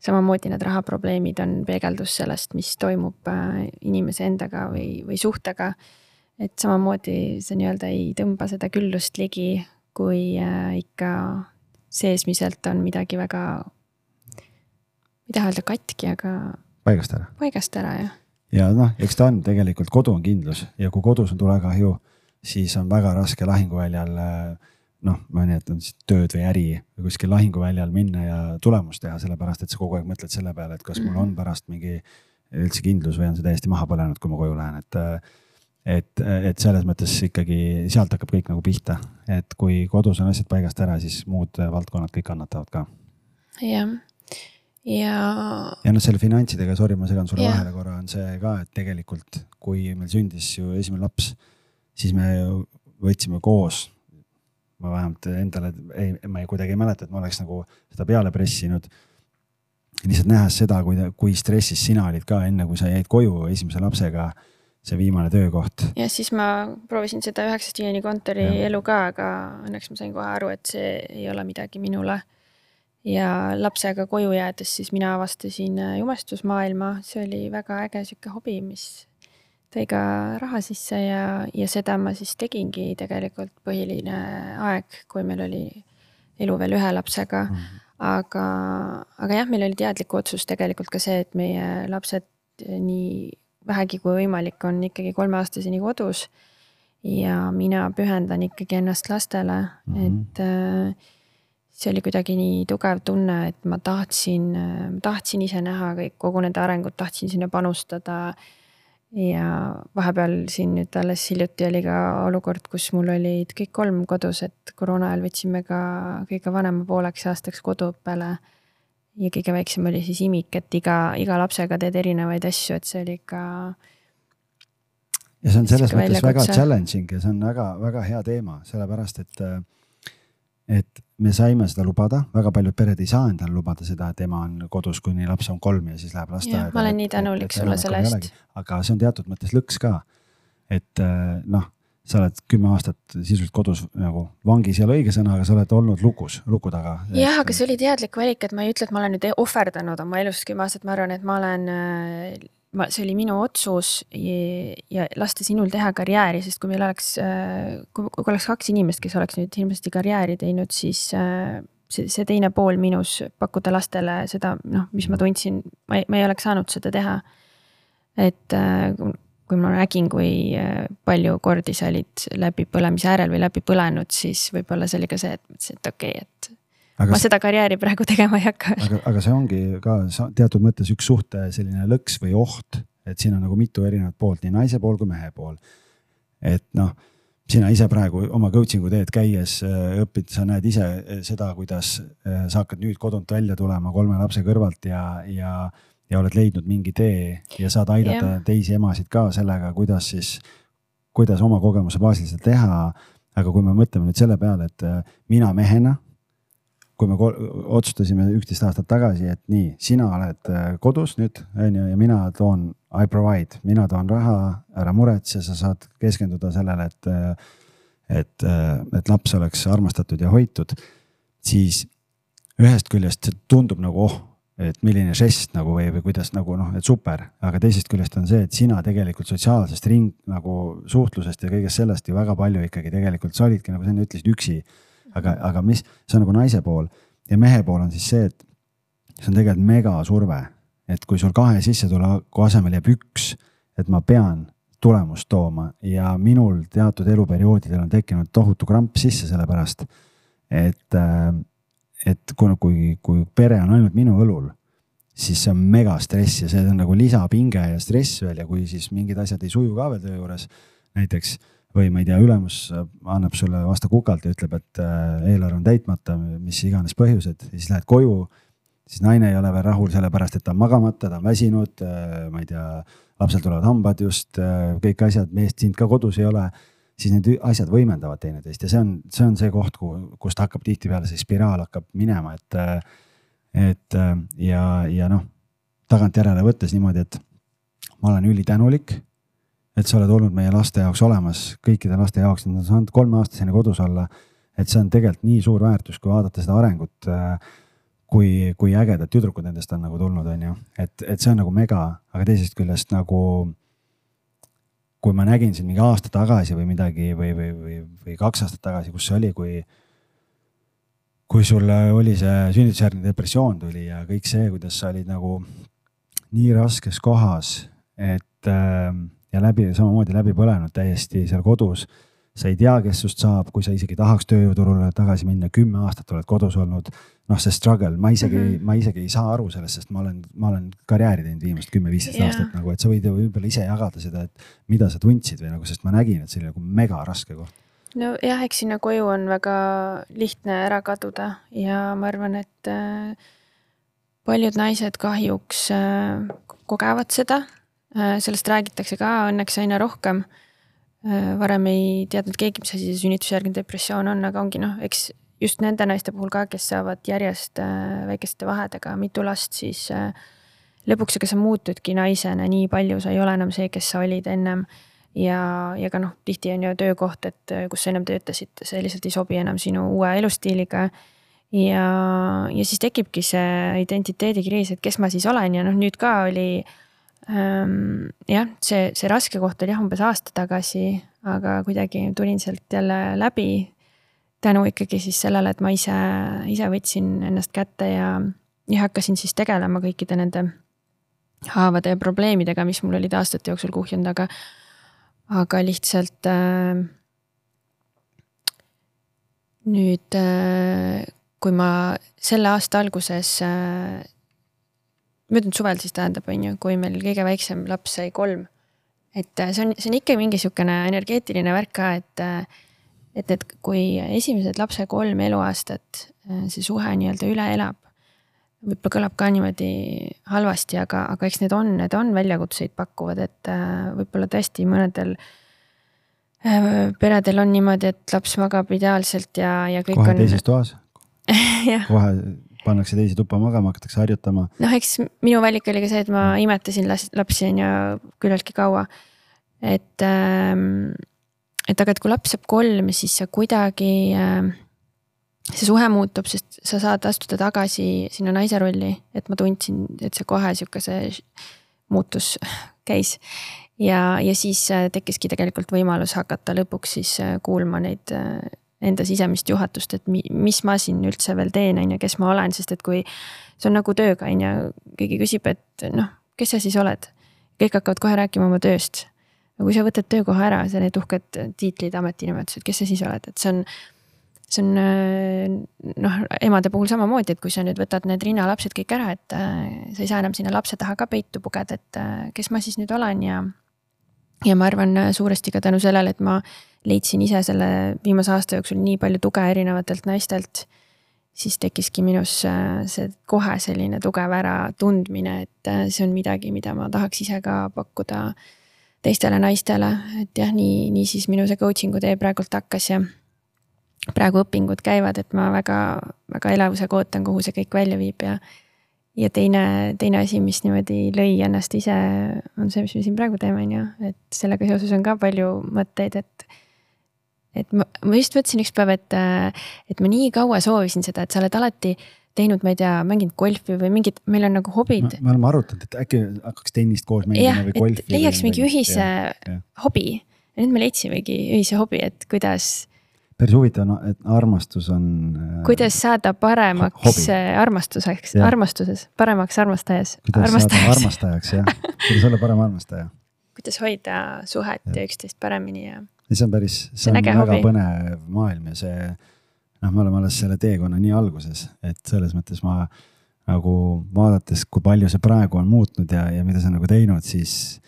samamoodi need rahaprobleemid on peegeldus sellest, mis toimub äh, inimese endaga või, või suhtega. et samamoodi see nii-öelda ei tõmba seda küllust ligi, kui äh, ikka seesmiselt on midagi väga, ei taha öelda katki, aga
paigast ära.
paigast ära, jah.
ja noh, eks ta on tegelikult, kodu on kindlus ja kui kodus on tulekahju, siis on väga raske lahinguväljal noh, ma nimetan siis tööd või äri või kuskil lahinguväljal minna ja tulemust teha, sellepärast et sa kogu aeg mõtled selle peale, et kas mul on pärast mingi üldse kindlus või on see täiesti maha põlenud, kui ma koju lähen, et et, et selles mõttes ikkagi sealt hakkab kõik nagu pihta, et kui kodus on asjad paigast ära, siis muud valdkonnad kõik kannatavad ka.
jah, ja.
ja noh, selle finantsidega, sorry, ma segan sulle
Jah.
vahele korra, on see ka, et tegelikult kui meil sündis ju esimene laps, siis me ju võtsime koos. Ma vähemalt endale ei, ma ei kuidagi ei mäleta, et ma oleks nagu seda peale pressinud. lihtsalt nähes seda, kui, kui stressis sina olid ka enne, kui sa jäid koju esimese lapsega see viimane töökoht.
ja siis ma proovisin seda üheksast viieni kontori
Jah.
elu ka, aga õnneks ma sain kohe aru, et see ei ole midagi minule. ja lapsega koju jäädes siis mina avastasin jumestusmaailma, see oli väga äge sihuke hobi, mis tõi ka raha sisse ja, ja seda ma siis tegingi tegelikult põhiline aeg, kui meil oli elu veel ühe lapsega
Mhm.
aga, aga jah, meil oli teadlik otsus tegelikult ka see, et meie lapsed nii vähegi kui võimalik on ikkagi kolmeaastaseni kodus. ja mina pühendan ikkagi ennast lastele mm. -hmm. et äh, see oli kuidagi nii tugev tunne, et ma tahtsin, ma tahtsin ise näha kõik, kogu nende arengut, tahtsin sinna panustada. Ja vahepeal siin nüüd alles hiljuti oli ka olukord, kus mul olid kõik kolm kodus, et koroona ajal võtsime ka kõige vanema pooleks aastaks koduõppele ja kõige väiksem oli siis imik, et iga, iga lapsega teed erinevaid asju, et see oli ikka.
ja see on selles mõttes väga challenging ja see on väga-väga hea teema, sellepärast et, et me saime seda lubada, väga paljud pered ei saa endale lubada seda, et ema on kodus, kuni laps on kolm ja siis läheb lasteaeda.
ma olen nii tänulik sulle selle eest.
aga see on teatud mõttes lõks ka. et eh, noh, sa oled kümme aastat sisuliselt kodus nagu vangis ei ole õige sõna, aga sa oled olnud lukus, luku taga.
jah, aga see oli teadlik valik, et ma ei ütle, et ma olen nüüd ohverdanud oma elust kümme aastat, ma arvan, et ma olen äh, ma, see oli minu otsus ja, ja lasta sinul teha karjääri, sest kui meil oleks, kui, kui oleks kaks inimest, kes oleks nüüd hirmsasti karjääri teinud, siis see, see teine pool minus pakkuda lastele seda, noh, mis ma tundsin, ma ei, ma ei oleks saanud seda teha. et kui ma nägin, kui palju kordi sa olid läbi põlemise äärel või läbi põlenud, siis võib-olla see oli ka see, et mõtlesin, et okei okay,, et aga ma seda karjääri praegu tegema ei hakka.
aga, aga see ongi ka teatud mõttes üks suhte selline lõks või oht, et siin on nagu mitu erinevat poolt, nii naise pool kui mehe pool. et noh, sina ise praegu oma coaching'u teed käies õpid, sa näed ise seda, kuidas sa hakkad nüüd kodunt välja tulema kolme lapse kõrvalt ja, ja, ja oled leidnud mingi tee ja saad aidata yeah. teisi emasid ka sellega, kuidas siis, kuidas oma kogemuse baasil seda teha. aga kui me mõtleme nüüd selle peale, et mina mehena kui me otsustasime üksteist aastat tagasi, et nii, sina oled kodus nüüd, on ju, ja mina toon, I provide, mina toon raha, ära muretse, sa saad keskenduda sellele, et, et, et laps oleks armastatud ja hoitud. siis ühest küljest tundub nagu oh, et milline žest nagu või, või kuidas nagu noh, et super, aga teisest küljest on see, et sina tegelikult sotsiaalsest ring nagu suhtlusest ja kõigest sellest ju väga palju ikkagi tegelikult sa olidki nagu sa enne ütlesid üksi aga, aga mis, see on nagu naise pool ja mehe pool on siis see, et see on tegelikult megasurve, et kui sul kahe sissetuleku asemel jääb üks, et ma pean tulemust tooma ja minul teatud eluperioodidel on tekkinud tohutu kramp sisse selle pärast. et, et kui, kui, kui pere on ainult minu õlul, siis see on megastress ja see on nagu lisapinge ja stress veel ja kui siis mingid asjad ei suju ka veel töö juures, näiteks või ma ei tea, ülemus annab sulle vastu kukalt ja ütleb, et äh, eelarve on täitmata, mis iganes põhjused, siis lähed koju. siis naine ei ole veel rahul sellepärast, et ta on magamata, ta on väsinud, äh, ma ei tea, lapsel tulevad hambad just, äh, kõik asjad, meest sind ka kodus ei ole. siis need asjad võimendavad teineteist ja see on, see on see koht, kuhu, kust hakkab tihtipeale see spiraal hakkab minema, et. et ja, ja noh, tagantjärele võttes niimoodi, et ma olen ülitänulik et sa oled olnud meie laste jaoks olemas, kõikide laste jaoks, nad on saanud kolmeaastaseni kodus olla. et see on tegelikult nii suur väärtus, kui vaadata seda arengut. Kui, kui ägedad tüdrukud nendest on nagu tulnud, on ju, et, et see on nagu mega, aga teisest küljest nagu. kui ma nägin siin mingi aasta tagasi või midagi või, või, või, või kaks aastat tagasi, kus see oli, kui kui sul oli see sünnitusjärgne depressioon tuli ja kõik see, kuidas sa olid nagu nii raskes kohas, et äh, ja läbi, samamoodi läbi põlenud täiesti seal kodus. sa ei tea, kes sust saab, kui sa isegi tahaks tööjõuturule tagasi minna, kümme aastat oled kodus olnud. noh, see struggle, ma isegi mm, -hmm. ma isegi ei saa aru sellest, sest ma olen, ma olen karjääri teinud viimased kümme-viisteist yeah. aastat nagu, et sa võid ju võib-olla ise jagada seda, et mida sa tundsid või nagu, sest ma nägin, et see oli nagu mega raske koht
nojah, eks sinna koju on väga lihtne ära kaduda ja ma arvan, et äh, paljud naised kahjuks äh, kogevad seda sellest räägitakse ka õnneks aina rohkem. Äh, varem ei teadnud keegi, mis asi see sünnitusjärgne depressioon on, aga ongi noh, eks just nende naiste puhul ka, kes saavad järjest äh, väikeste vahedega mitu last, siis lõpuks, ega sa muutudki naisena nii palju, sa ei ole enam see, kes sa olid ennem. ja, ja ka noh, tihti on ju töökoht, et kus sa ennem töötasid, see lihtsalt ei sobi enam sinu uue elustiiliga ja, ja siis tekibki see identiteedikriis, et kes ma siis olen ja noh, nüüd ka oli äh, jah, see, see raske koht oli jah, umbes aasta tagasi, aga kuidagi tulin sealt jälle läbi. tänu ikkagi siis sellele, et ma ise, ise võtsin ennast kätte ja, ja hakkasin siis tegelema kõikide nende haavade ja probleemidega, mis mul olid aastate jooksul kuhjunud, aga, aga lihtsalt äh, nüüd äh, kui ma selle aasta alguses möödunud suvel siis tähendab, on ju, kui meil kõige väiksem laps sai kolm. et äh, see on, see on ikka mingi sihukene energeetiline värk ka, et, äh, et, et kui esimesed lapse kolm eluaastat äh, see suhe nii-öelda üle elab. võib-olla kõlab ka niimoodi halvasti, aga, aga eks need on, need on väljakutseid pakkuvad, et võib-olla tõesti mõnedel peredel on niimoodi, et laps magab ideaalselt ja, ja kõik
kohe on. kohe teises toas *laughs* kohe pannakse teisi tuppa magama, hakatakse harjutama.
noh, eks minu valik oli ka see, et ma imetasin lapsi on ju küllaltki kaua. et, ähm, et aga, et kui laps saab kolm, siis sa kuidagi, ähm, see suhe muutub, sest sa saad astuda tagasi sinna naise rolli, et ma tundsin, et see kohe sihuke see muutus käis ja, ja siis äh, tekkiski tegelikult võimalus hakata lõpuks siis äh, kuulma neid äh, enda sisemist juhatust, et mi, mis ma siin üldse veel teen, on ju, kes ma olen, sest et kui see on nagu tööga, on ju, keegi küsib, et noh, kes sa siis oled. kõik hakkavad kohe rääkima oma tööst. aga kui sa võtad töökoha ära, sa need uhked tiitlid, ametinimetused, kes sa siis oled, et see on see on noh, emade puhul samamoodi, et kui sa nüüd võtad need rinnalapsed kõik ära, et äh, sa ei saa enam sinna lapse taha ka peitu pugeda, et äh, kes ma siis nüüd olen ja. ja ma arvan suuresti ka tänu sellele, et ma leidsin ise selle viimase aasta jooksul nii palju tuge erinevatelt naistelt, siis tekkiski minus äh, see kohe selline tugev äratundmine, et äh, see on midagi, mida ma tahaks ise ka pakkuda teistele naistele, et jah, nii, nii siis minu see coaching'u tee praegult hakkas ja praegu õpingud käivad, et ma väga, väga elevusega ootan, kuhu see kõik välja viib ja ja teine, teine asi, mis niimoodi lõi ennast ise, on see, mis me siin praegu teeme, on ju, et sellega seoses on ka palju mõtteid, et et ma, ma just mõtlesin üks päev, et, et ma nii kaua soovisin seda, et sa oled alati teinud, ma ei tea, mänginud golfi või mingit, meil on nagu hobid.
me oleme arutanud, et äkki hakkaks tennist koos mängima või golfi.
leiaks mingi ühise ja, ja. hobi ja nüüd me leidsimegi ühise hobi, et kuidas.
päris huvitav on, et armastus on.
Äh, kuidas saada paremaks hobi. armastuseks, armastuses, paremaks armastajas.
kuidas armastajaks. saada armastajaks jah, kuidas olla parem armastaja. *laughs*
kuidas hoida suhet ja, ja üksteist paremini ja
see on päris, see on väga hobi. põnev maailm ja see noh, me oleme alles selle teekonna nii alguses, et selles mõttes ma nagu vaadates, kui palju see praegu on muutnud ja, ja mida on nagu teinud, siis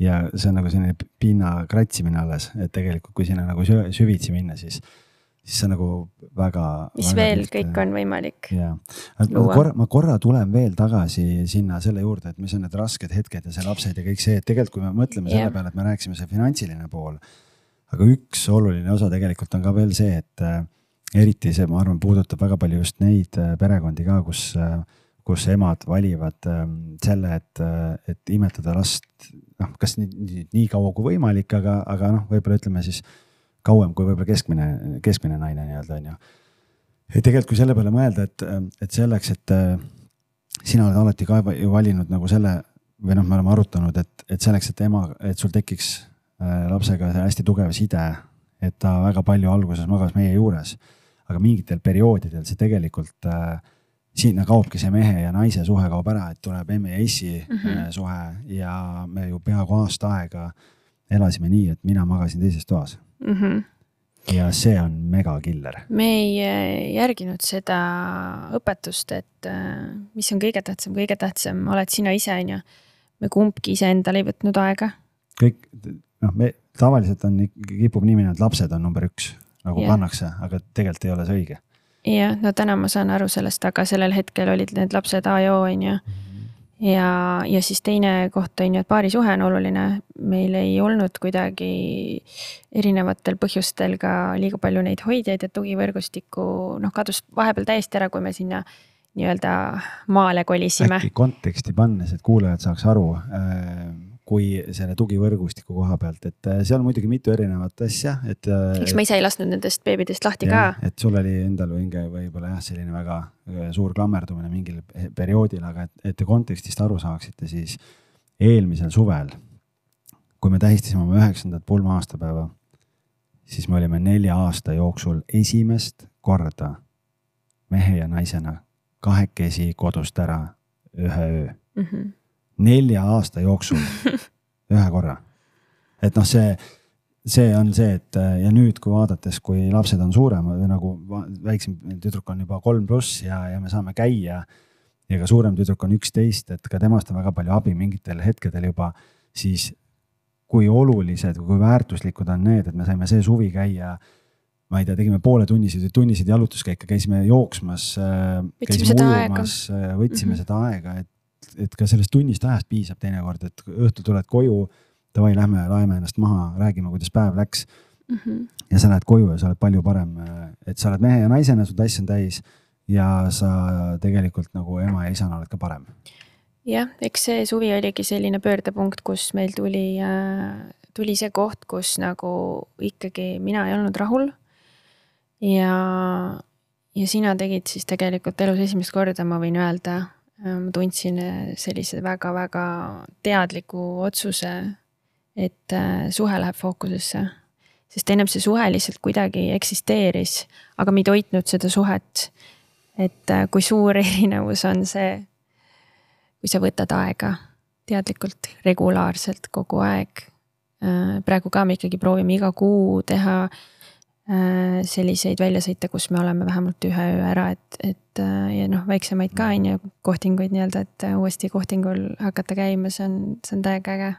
ja see on nagu selline pinna kratsimine alles, et tegelikult, kui sinna nagu süvitsi minna, siis siis see on nagu väga.
mis väga veel tihti, kõik on võimalik.
ja, ma korra, ma korra tulen veel tagasi sinna selle juurde, et mis on need rasked hetked ja see lapsed ja kõik see, et tegelikult, kui me mõtleme yeah. selle peale, et me rääkisime see finantsiline pool. Aga üks oluline osa tegelikult on ka veel see, et äh, eriti see, ma arvan, puudutab väga palju just neid äh, perekondi ka, kus äh, kus emad valivad selle, et, et imetada last noh, kas nii, nii, nii kaua kui võimalik, aga, aga noh, võib-olla ütleme siis kauem kui võib-olla keskmine, keskmine naine nii-öelda on ju. et tegelikult, kui selle peale mõelda, et, et selleks, et sina oled alati ka ju valinud nagu selle või noh, me oleme arutanud, et, et selleks, et ema, et sul tekiks lapsega see hästi tugev side, et ta väga palju alguses magas meie juures, aga mingitel perioodidel see tegelikult äh, sinna kaobki see mehe ja naise suhe kaob ära, et tuleb emme ja issi mm -hmm. suhe ja me ju peaaegu aasta aega elasime nii, et mina magasin teises toas mm. -hmm. ja see on megakiller.
me ei äh, järginud seda õpetust, et äh, mis on kõige tähtsam, kõige tähtsam oled sina ise, on ju. me kumbki iseendale ei võtnud aega.
kõik, noh, me tavaliselt on, kipub nii minema, et lapsed on number üks nagu yeah. pannakse, aga tegelikult ei ole see õige.
jah, no täna ma saan aru sellest, aga sellel hetkel olid need lapsed A ja O, on ju mm ja, ja siis teine koht on ju, et paarisuhe on oluline, meil ei olnud kuidagi erinevatel põhjustel ka liiga palju neid hoidjaid ja tugivõrgustikku noh, kadus vahepeal täiesti ära, kui me sinna nii-öelda maale kolisime.
äkki konteksti pannes, et kuulajad saaks aru äh, kui selle tugivõrgustiku koha pealt, et äh, seal muidugi mitu erinevat asja, et.
Äh, eks ma ise ei lasknud nendest beebidest lahti ja, ka.
et sul oli endal vinge võib-olla jah, selline väga äh, suur klammerdumine mingil perioodil, aga et, et te kontekstist aru saaksite, siis eelmisel suvel, kui me tähistasime oma üheksandat pulma aastapäeva, siis me olime nelja aasta jooksul esimest korda mehe ja naisena kahekesi kodust ära ühe öö mm. -hmm nelja aasta jooksul *laughs* ühe korra. et noh, see, see on see, et ja nüüd, kui vaadates, kui lapsed on suuremad või nagu väiksem tüdruk on juba kolm pluss ja, ja me saame käia. ja ka suurem tüdruk on üksteist, et ka temast on väga palju abi mingitel hetkedel juba, siis kui olulised, kui väärtuslikud on need, et me saime see suvi käia ma ei tea, tegime pooletunniseid või tunniseid jalutuskäike, käisime jooksmas, käisime ujumas, võtsime mm -hmm. seda aega, et et ka sellest tunnist ajast piisab teinekord, et õhtul tuled koju. Davai, lähme laeme ennast maha, räägime, kuidas päev läks mm. -hmm. ja sa lähed koju ja sa oled palju parem, et sa oled mehe ja naisena, su tass on täis ja sa tegelikult nagu ema ja isana oled ka parem.
jah, eks see suvi oligi selline pöördepunkt, kus meil tuli äh,, tuli see koht, kus nagu ikkagi mina ei olnud rahul. ja, ja sina tegid siis tegelikult elus esimest korda, ma võin öelda ma tundsin äh, sellise väga-väga teadliku otsuse, et äh, suhe läheb fookusesse. sest ennem see suhe lihtsalt kuidagi eksisteeris, aga me ei toitnud seda suhet. et kui suur *laughs* erinevus on see, kui sa võtad aega teadlikult, regulaarselt, kogu aeg. praegu ka me ikkagi proovime iga kuu teha Äh, selliseid väljasõite, kus me oleme vähemalt ühe öö ära, et, et äh, ja noh, väiksemaid ka on ju, kohtinguid nii-öelda, et äh, uuesti kohtingul hakata käima, see on, see on täiega äge.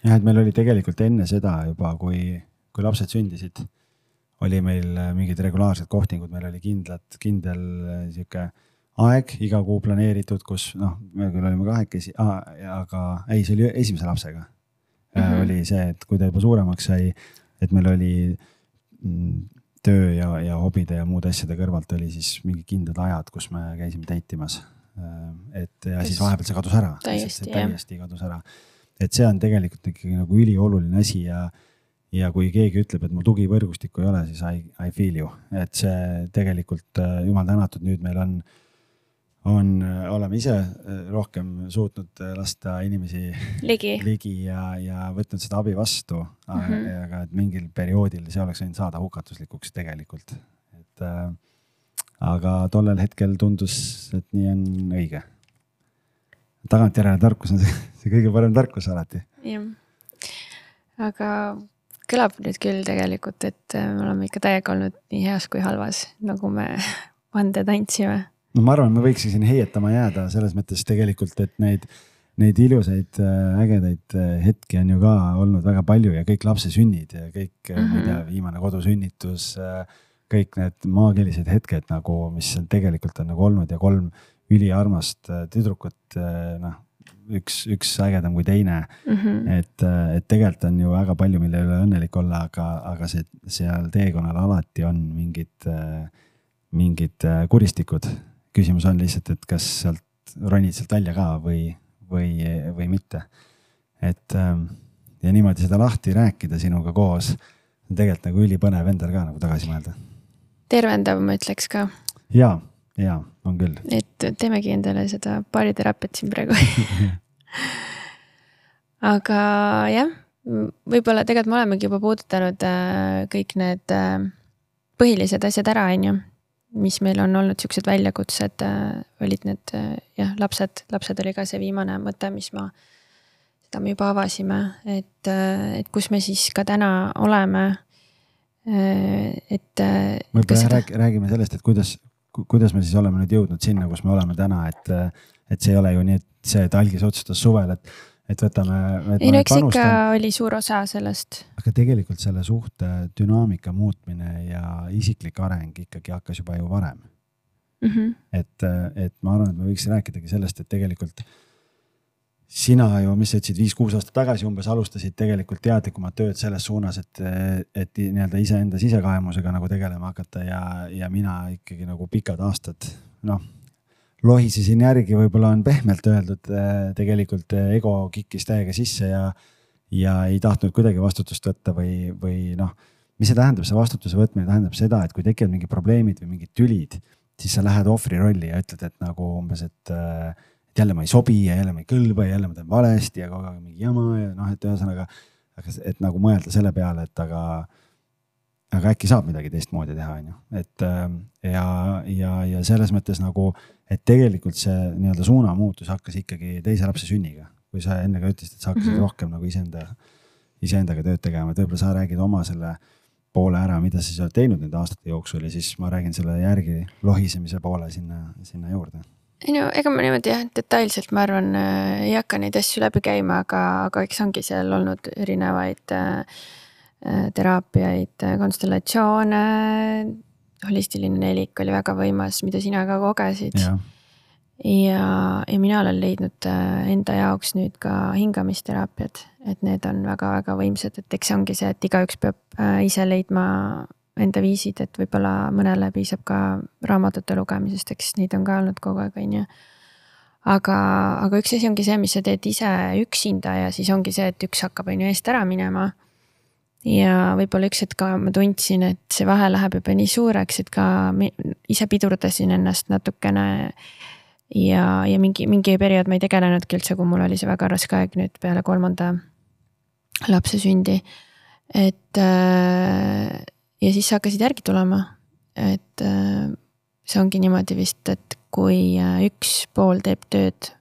jah, et meil oli tegelikult enne seda juba, kui, kui lapsed sündisid, oli meil mingid regulaarsed kohtingud, meil oli kindlad, kindel sihuke aeg iga kuu planeeritud, kus noh, me küll olime kahekesi, aga ei, see oli esimese lapsega mm. -hmm. oli see, et kui ta juba suuremaks sai, et meil oli töö ja, ja hobide ja muude asjade kõrvalt oli siis mingid kindlad ajad, kus me käisime date imas. et ja siis vahepeal see kadus ära.
täiesti,
täiesti kadus ära. et see on tegelikult ikkagi nagu ülioluline asi ja, ja kui keegi ütleb, et mul tugivõrgustikku ei ole, siis I, I feel you, et see tegelikult jumal tänatud, nüüd meil on on, oleme ise äh, rohkem suutnud äh, lasta inimesi
ligi, *laughs*
ligi ja, ja võtnud seda abi vastu mm. -hmm. aga et mingil perioodil see oleks võinud saada hukatuslikuks tegelikult, et äh, aga tollel hetkel tundus, et nii on õige. tagantjärele tarkus on see, *laughs* see kõige parem tarkus alati.
jah, aga kõlab nüüd küll tegelikult, et äh, me oleme ikka täiega olnud nii heas kui halvas, nagu me *laughs* vande tantsime
no ma arvan, me võiks siin heietama jääda selles mõttes tegelikult, et neid neid ilusaid äh, ägedaid äh, hetki on ju ka olnud väga palju ja kõik lapse sünnid ja kõik mm, -hmm. ma ei tea, mhm. viimane kodusünnitus, kõik need maagilised hetked nagu, mis tegelikult on nagu olnud ja kolm üliarmast tüdrukut, noh üks, üks ägedam kui teine mm. -hmm. et, et tegelikult on ju väga palju, mille üle õnnelik olla, aga, aga see seal teekonnal alati on mingid, mingid kuristikud. Küsimus on lihtsalt, et kas sealt ronid sealt välja ka või, või, või mitte. et ja niimoodi seda lahti rääkida sinuga koos, on tegelikult nagu ülipõnev endal ka nagu tagasi mõelda.
tervendav, ma ütleks ka.
ja jaa, on küll.
et teemegi endale seda baariteraapiat siin praegu *laughs* aga jah, võib-olla tegelikult me olemegi juba puudutanud äh, kõik need äh, põhilised asjad ära, on ju. Mis meil on olnud siuksed väljakutsed, äh, olid need jah, lapsed, lapsed oli ka see viimane mõte, mis ma, seda me juba avasime, et, et kus me siis ka täna oleme. et.
võib-olla räägime sellest, et kuidas, kuidas me siis oleme nüüd jõudnud sinna, kus me oleme täna, et, et see ei ole ju nii, et see, et algis otsustas suvel, et, et võtame.
ei no eks ikka oli suur osa sellest.
aga tegelikult selle suhte dünaamika muutmine ja isiklik areng ikkagi hakkas juba ju varem mm. -hmm. et, et ma arvan, et me võiks rääkidagi sellest, et tegelikult sina ju, mis sa ütlesid, viis-kuus aastat tagasi umbes alustasid tegelikult teadlikumat tööd selles suunas, et, et nii-öelda iseenda sisekaemusega nagu tegelema hakata ja, ja mina ikkagi nagu pikad aastad, noh, lohisesin järgi, võib-olla on pehmelt öeldud, tegelikult ego kikkis täiega sisse ja, ja ei tahtnud kuidagi vastutust võtta või, või noh, mis see tähendab, see vastutuse võtmine tähendab seda, et kui tekivad mingid probleemid või mingid tülid, siis sa lähed ohvri rolli ja ütled, et nagu umbes, et et jälle ma ei sobi ja jälle ma ei kõlba ja jälle ma teen valesti ja kogu aeg mingi jama ja noh, et ühesõnaga, aga et nagu mõelda selle peale, et aga, aga äkki saab midagi teistmoodi teha, on ju, et ja, ja, ja selles mõttes nagu, et tegelikult see nii-öelda suunamuutus hakkas ikkagi teise lapse sünniga, kui sa enne ka ütlesid, et sa hakkasid mm -hmm. rohkem nagu iseenda, iseendaga tööd tegema, et võib-olla sa räägid oma selle poole ära, mida sa siis oled teinud nende aastate jooksul ja siis ma räägin selle järgi lohisemise poole sinna, sinna juurde.
Ei no ega ma niimoodi jah, detailselt ma arvan äh, ei hakka neid asju läbi käima, aga, aga eks ongi seal olnud erinevaid äh, äh teraapiaid, äh, konstellatsioone. holistiline nelik oli väga võimas, mida sina ka kogesid. ja, ja, ja mina olen leidnud äh, enda jaoks nüüd ka hingamisteraapiad, et need on väga-väga võimsad, et eks see ongi see, et igaüks peab ise leidma enda viisid, et võib-olla mõnele piisab ka raamatute lugemisest, eks neid on ka olnud kogu aeg, on ju. aga, aga üks asi ongi see, mis sa teed ise üksinda ja siis ongi see, et üks hakkab, on ju, eest ära minema. Ja võib-olla üks hetk ka ma tundsin, et see vahe läheb juba nii suureks, et ka ise pidurdasin ennast natukene. ja, ja mingi, mingi periood ma ei tegelenudki üldse, kui mul oli see väga raske aeg nüüd peale kolmanda lapse sündi. et äh, ja siis hakkasid järgi tulema, et äh, see ongi niimoodi vist, et kui äh, üks pool teeb tööd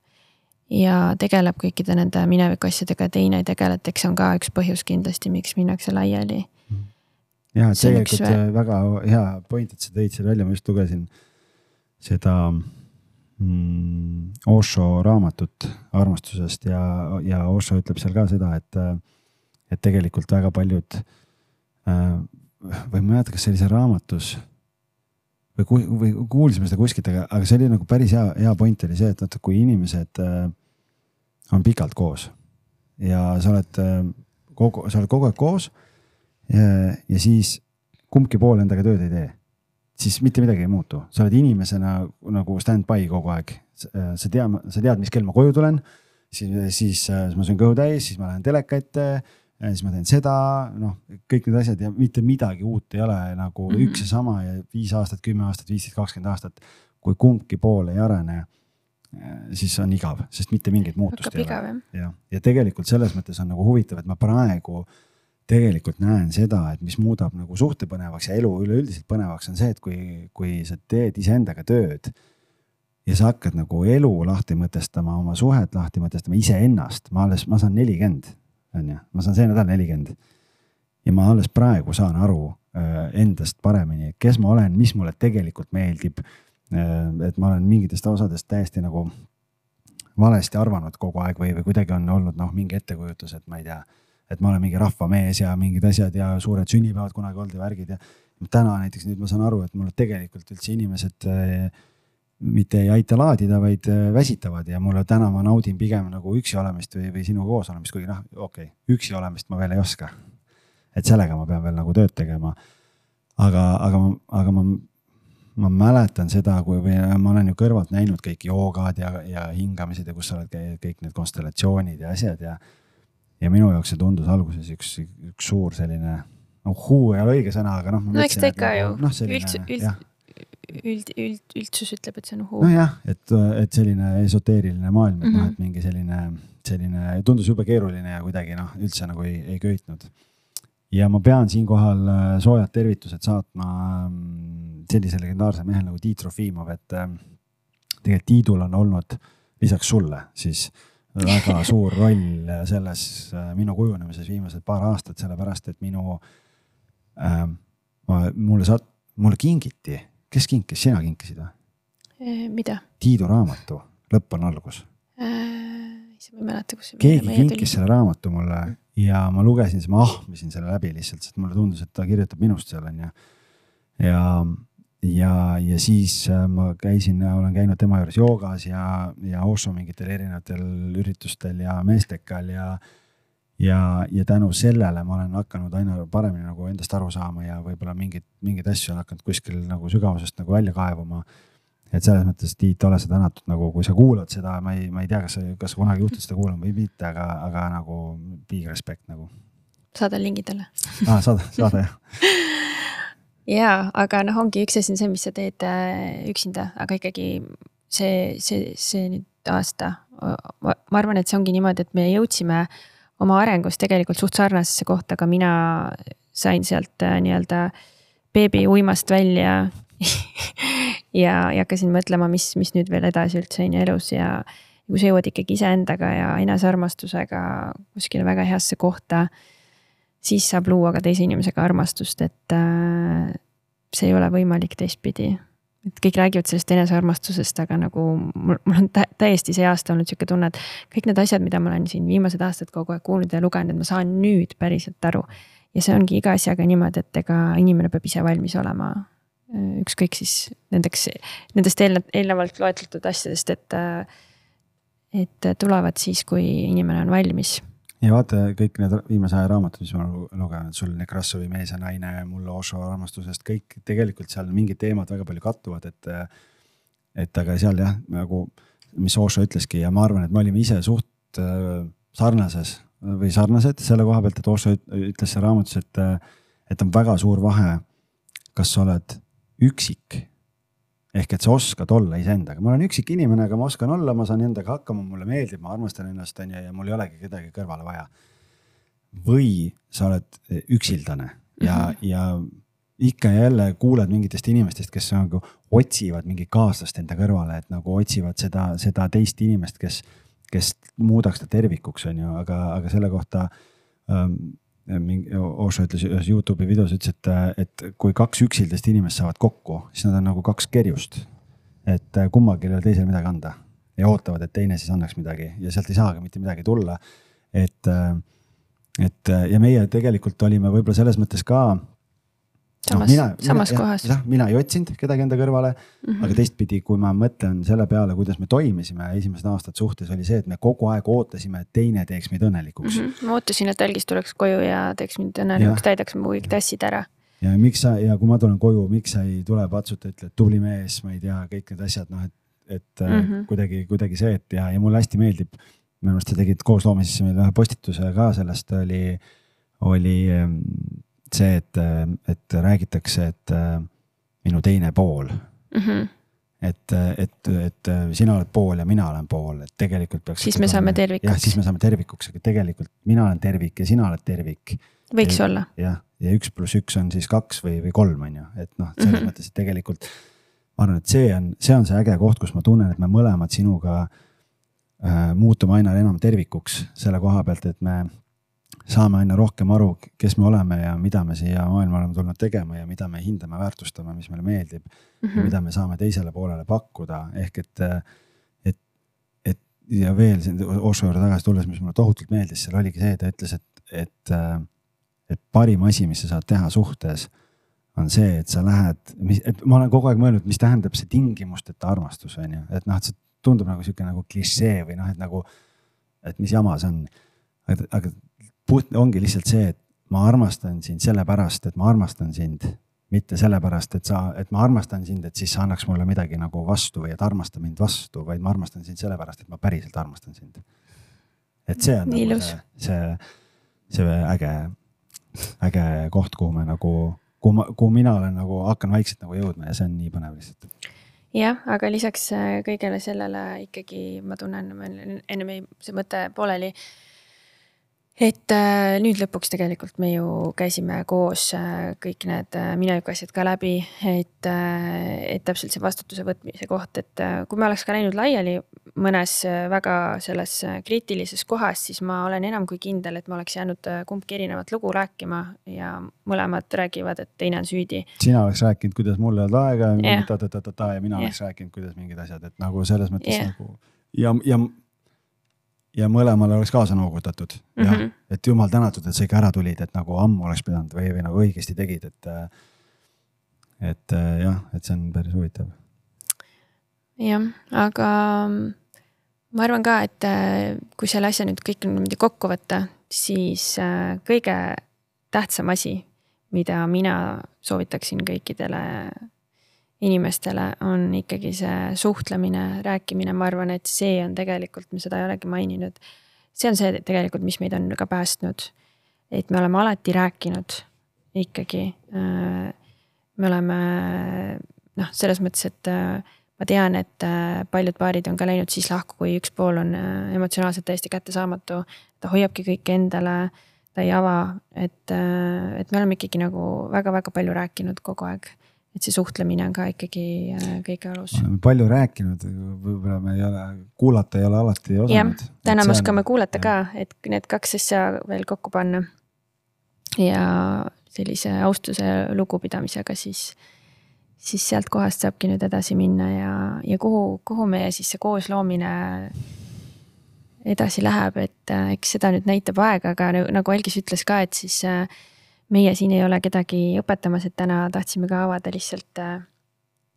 ja tegeleb kõikide nende mineviku asjadega ja teine ei tegele, et eks see on ka üks põhjus kindlasti, miks minnakse laiali.
jah, et tegelikult üks... väga hea point, et sa tõid selle välja, ma just lugesin seda mm, Osho raamatut armastusest ja, ja Osho ütleb seal ka seda, et, et tegelikult väga paljud äh, või ma ei mäleta, kas see oli seal raamatus või, või kuulsime seda kuskilt, aga, aga see oli nagu päris hea, hea point oli see, et vaata, kui inimesed äh, on pikalt koos ja sa oled äh, kogu, sa oled kogu aeg koos ja, ja siis kumbki pool endaga tööd ei tee, siis mitte midagi ei muutu, sa oled inimesena nagu stand-by kogu aeg. sa tead, sa tead, mis kell ma koju tulen, siis, siis ma söön kõhu täis, siis ma lähen teleka ette siis ma teen seda, noh, kõik need asjad ja mitte midagi uut ei ole nagu mm -hmm. üks ja sama ja viis aastat, kümme aastat, viisteist, kakskümmend aastat. kui kumbki pool ei arene, siis on igav, sest mitte mingit muutust
Hakkab ei ole.
ja, ja tegelikult selles mõttes on nagu huvitav, et ma praegu tegelikult näen seda, et mis muudab nagu suhte põnevaks ja elu üleüldiselt põnevaks, on see, et kui, kui sa teed iseendaga tööd ja sa hakkad nagu elu lahti mõtestama, oma suhet lahti mõtestama, iseennast, ma alles, ma saan nelikümmend on ju, ma saan see nädal nelikümmend. ja ma alles praegu saan aru äh, endast paremini, kes ma olen, mis mulle tegelikult meeldib äh,. Et ma olen mingitest osadest täiesti nagu valesti arvanud kogu aeg või, või kuidagi on olnud noh, mingi ettekujutus, et ma ei tea, et ma olen mingi rahvamees ja mingid asjad ja suured sünnipäevad kunagi olnud ja värgid ja täna näiteks nüüd ma saan aru, et mulle tegelikult üldse inimesed äh, mitte ei aita laadida, vaid äh, väsitavad ja mulle täna ma naudin pigem nagu üksi olemist või, või sinuga koos olemist, kuigi noh, okei okay,, üksi olemist ma veel ei oska. et sellega ma pean veel nagu tööd tegema. aga, aga, aga ma, ma mäletan seda, kui või ma olen ju kõrvalt näinud kõik joogad ja, ja hingamised ja kus sa oled kõik need konstellatsioonid ja asjad ja. ja minu jaoks see tundus alguses üks, üks suur selline, noh, huu ei ole õige sõna, aga noh.
no eks ta ikka ju no, üld, üld, üld, üld, üldsus ütleb, et see on huu.
nojah, et, et selline esoteeriline maailm, et mm -hmm. noh, et mingi selline, selline tundus jube keeruline ja kuidagi noh, üldse nagu ei, ei köitnud. Ja ma pean siinkohal äh, soojad tervitused saatma mm, sellise legendaarse mehe nagu Tiit Trofimov, et äh, tegelikult Tiidul on olnud lisaks sulle siis väga *laughs* suur roll selles äh, minu kujunemises viimased paar aastat, sellepärast et minu äh,, mulle saat-, mulle kingiti kes kinkis, sina kinkisid või?
Äh, mida?
Tiidu raamatu Lõpp on algus
äh,. issand, ma ei mäleta, kus.
keegi kinkis tuli. selle raamatu mulle ja ma lugesin, siis ma ahmisin selle läbi lihtsalt, sest mulle tundus, et ta kirjutab minust seal onju. ja, ja, ja siis äh, ma käisin, olen käinud tema juures joogas ja, ja Osho mingitel erinevatel üritustel ja meestekal ja ja, ja tänu sellele ma olen hakanud aina paremini nagu endast aru saama ja võib-olla mingeid, mingeid asju on hakanud kuskil nagu sügavusest nagu välja kaevama. Et selles mõttes, Tiit, ole sa tänatud nagu, kui sa kuulad seda, ma ei, ma ei tea, kas kas kunagi juhtud seda kuulama või mitte, aga, aga nagu big respect nagu.
saada lingi talle
aa, saada, saada jah *laughs*
ja, aga noh, ongi üks asi on see, mis sa teed äh, üksinda, aga ikkagi see, see, see nüüd aasta, ma arvan, et see ongi niimoodi, et me jõudsime oma arengus tegelikult suht sarnasesse kohta, ka mina sain sealt äh, nii-öelda beebi uimast välja *laughs* ja, ja hakkasin mõtlema, mis, mis nüüd veel edasi üldse on ju elus ja kui sa jõuad ikkagi iseendaga ja enesearmastusega kuskile väga heasse kohta, siis saab luua ka teise inimesega armastust, et äh, see ei ole võimalik teistpidi et kõik räägivad sellest enesearmastusest, aga nagu mul, mul on täiesti see aasta olnud sihuke tunne, et kõik need asjad, mida ma olen siin viimased aastad kogu aeg kuulnud ja lugenud, et ma saan nüüd päriselt aru. ja see ongi iga asjaga niimoodi, et ega inimene peab ise valmis olema. Ükskõik siis nendeks, nendest eelnev, eelnevalt loetletud asjadest, et, et tulevad siis, kui inimene on valmis
ja vaata kõik need viimase aja raamatud, mis ma lugenud, sul Nekrassovi Mees ja naine, mulle Osho armastusest, kõik tegelikult seal mingid teemad väga palju kattuvad, et. et aga seal jah, nagu, mis Osho ütleski ja ma arvan, et me olime ise suht äh, sarnases või sarnased selle koha pealt, et Osho ütles seal raamatus, et, et on väga suur vahe, kas sa oled üksik ehk et sa oskad olla iseendaga, ma olen üksik inimene, aga ma oskan olla, ma saan endaga hakkama, mulle meeldib, ma armastan ennast, on ju, ja mul ei olegi kedagi kõrvale vaja. või sa oled eh, üksildane ja mm, -hmm. ja ikka ja jälle kuuled mingitest inimestest, kes nagu otsivad mingit kaaslast enda kõrvale, et nagu otsivad seda, seda teist inimest, kes, kes muudaks ta tervikuks, on ju, aga, aga selle kohta ähm, mingi, Osho ütles ühes Youtube'i videos, ütles, et, et kui kaks üksildast inimest saavad kokku, siis nad on nagu kaks kerjust. et kummalgi ei ole teisel midagi anda ja ootavad, et teine siis annaks midagi ja sealt ei saagi mitte midagi tulla. et, et ja meie tegelikult olime võib-olla selles mõttes ka
samas no,, samas mina, kohas.
jah, mina ei otsinud kedagi enda kõrvale mm, -hmm. aga teistpidi, kui ma mõtlen selle peale, kuidas me toimisime esimesed aastad suhtes, oli see, et me kogu aeg ootasime, et teine teeks meid õnnelikuks mm.
-hmm. ma ootasin, et algist tuleks koju ja teeks mind õnnelikuks, täidaks mu kõik tassid ära.
ja miks sa ja kui ma tulen koju, miks sa ei tule, patsuta, ütle, et tubli mees, ma ei tea, kõik need asjad, noh, et, et mm -hmm. kuidagi, kuidagi see, et ja, ja mulle hästi meeldib. minu arust sa tegid koosloomises meil ühe postituse ka sellest oli, oli see, et, et räägitakse, et äh, minu teine pool mm. -hmm. et, et, et sina oled pool ja mina olen pool, et tegelikult peaks.
siis me saame tervikuks.
jah, siis me saame tervikuks, aga tegelikult mina olen tervik ja sina oled tervik.
võiks ja, olla.
jah, ja üks pluss üks on siis kaks või, või kolm, on ju, et noh, selles mm -hmm. mõttes, et tegelikult ma arvan, et see on, see on see äge koht, kus ma tunnen, et me mõlemad sinuga äh, muutume aina enam tervikuks selle koha pealt, et me saame aina rohkem aru, kes me oleme ja mida me siia maailma oleme tulnud tegema ja mida me hindame, väärtustame, mis meile meeldib mm. -hmm. ja mida me saame teisele poolele pakkuda, ehk et, et, et ja veel siin Osho juurde tagasi tulles, mis mulle tohutult meeldis, seal oligi see, ta ütles, et, et, et parim asi, mis sa saad teha suhtes, on see, et sa lähed, et ma olen kogu aeg mõelnud, mis tähendab see tingimusteta armastus, on ju, et noh, et see tundub nagu sihuke nagu klišee või noh, et nagu, et mis jama see on. aga, aga puht ongi lihtsalt see, et ma armastan sind sellepärast, et ma armastan sind mitte sellepärast, et sa, et ma armastan sind, et siis sa annaks mulle midagi nagu vastu või et armasta mind vastu, vaid ma armastan sind sellepärast, et ma päriselt armastan sind. et see on
Nii
nagu
ilus.
see, see, see äge, äge koht, kuhu me nagu, kuhu ma, kuhu mina olen nagu hakkan vaikselt nagu jõudma ja see on nii põnev lihtsalt.
jah, aga lisaks äh, kõigele sellele ikkagi ma tunnen, ennem jäi see mõte pooleli et äh, nüüd lõpuks tegelikult me ju käisime koos äh, kõik need äh, minevikasjad ka läbi, et, et täpselt see vastutuse võtmise koht, et kui me oleks ka läinud laiali mõnes väga selles kriitilises kohas, siis ma olen enam kui kindel, et me oleks jäänud kumbki erinevat lugu rääkima ja mõlemad räägivad, et teine on süüdi.
sina oleks rääkinud, kuidas mul ei olnud aega yeah. ta-ta-ta-ta ja mina
Jah.
oleks rääkinud, kuidas mingid asjad, et nagu selles mõttes yeah. nagu ja, ja ja mõlemale oleks kaasa noogutatud mm -hmm.
Mhm.,
et jumal tänatud, et sa ikka ära tulid, et nagu ammu oleks pidanud või, või nagu õigesti tegid, et. et jah, et see on päris huvitav.
jah, aga ma arvan ka, et äh, kui selle asja nüüd kõik niimoodi kokku võtta, siis äh, kõige tähtsam asi, mida mina soovitaksin kõikidele inimestele, on ikkagi see suhtlemine, rääkimine, ma arvan, et see on tegelikult, me seda ei olegi maininud. see on see tegelikult, mis meid on ka päästnud. et me oleme alati rääkinud ikkagi. me oleme noh, selles mõttes, et äh, ma tean, et äh, paljud paarid on ka läinud siis lahku, kui üks pool on äh, emotsionaalselt täiesti kättesaamatu. ta hoiabki kõike endale, ta ei ava, et, et me oleme ikkagi nagu väga-väga palju rääkinud kogu aeg. Et see suhtlemine on ka ikkagi kõige alus.
oleme palju rääkinud, võib-olla me ei ole, kuulata ei ole alati osanud.
täna me oskame kuulata ja. ka, et need kaks asja veel kokku panna. ja sellise austuse lugupidamisega siis siis sealt kohast saabki nüüd edasi minna ja, ja kuhu, kuhu meie siis see koosloomine edasi läheb, et äh, eks seda nüüd näitab aeg, aga nagu Algis ütles ka, et siis äh, meie siin ei ole kedagi õpetamas, et täna tahtsime ka avada lihtsalt äh,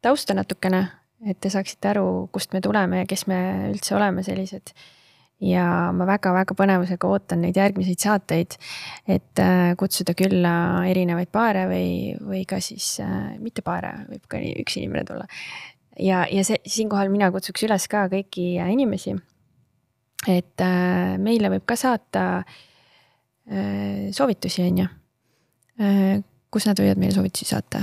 tausta natukene, et te saaksite aru, kust me tuleme ja kes me üldse oleme sellised. ja ma väga-väga põnevusega ootan neid järgmiseid saateid, et kutsuda külla erinevaid paare või, või ka siis mitte paare, võib ka üks inimene tulla. ja, ja see siinkohal mina kutsuks üles ka kõiki inimesi et äh, meile võib ka saata äh, soovitusi, on ju äh,. Kus nad võivad meile soovitusi saata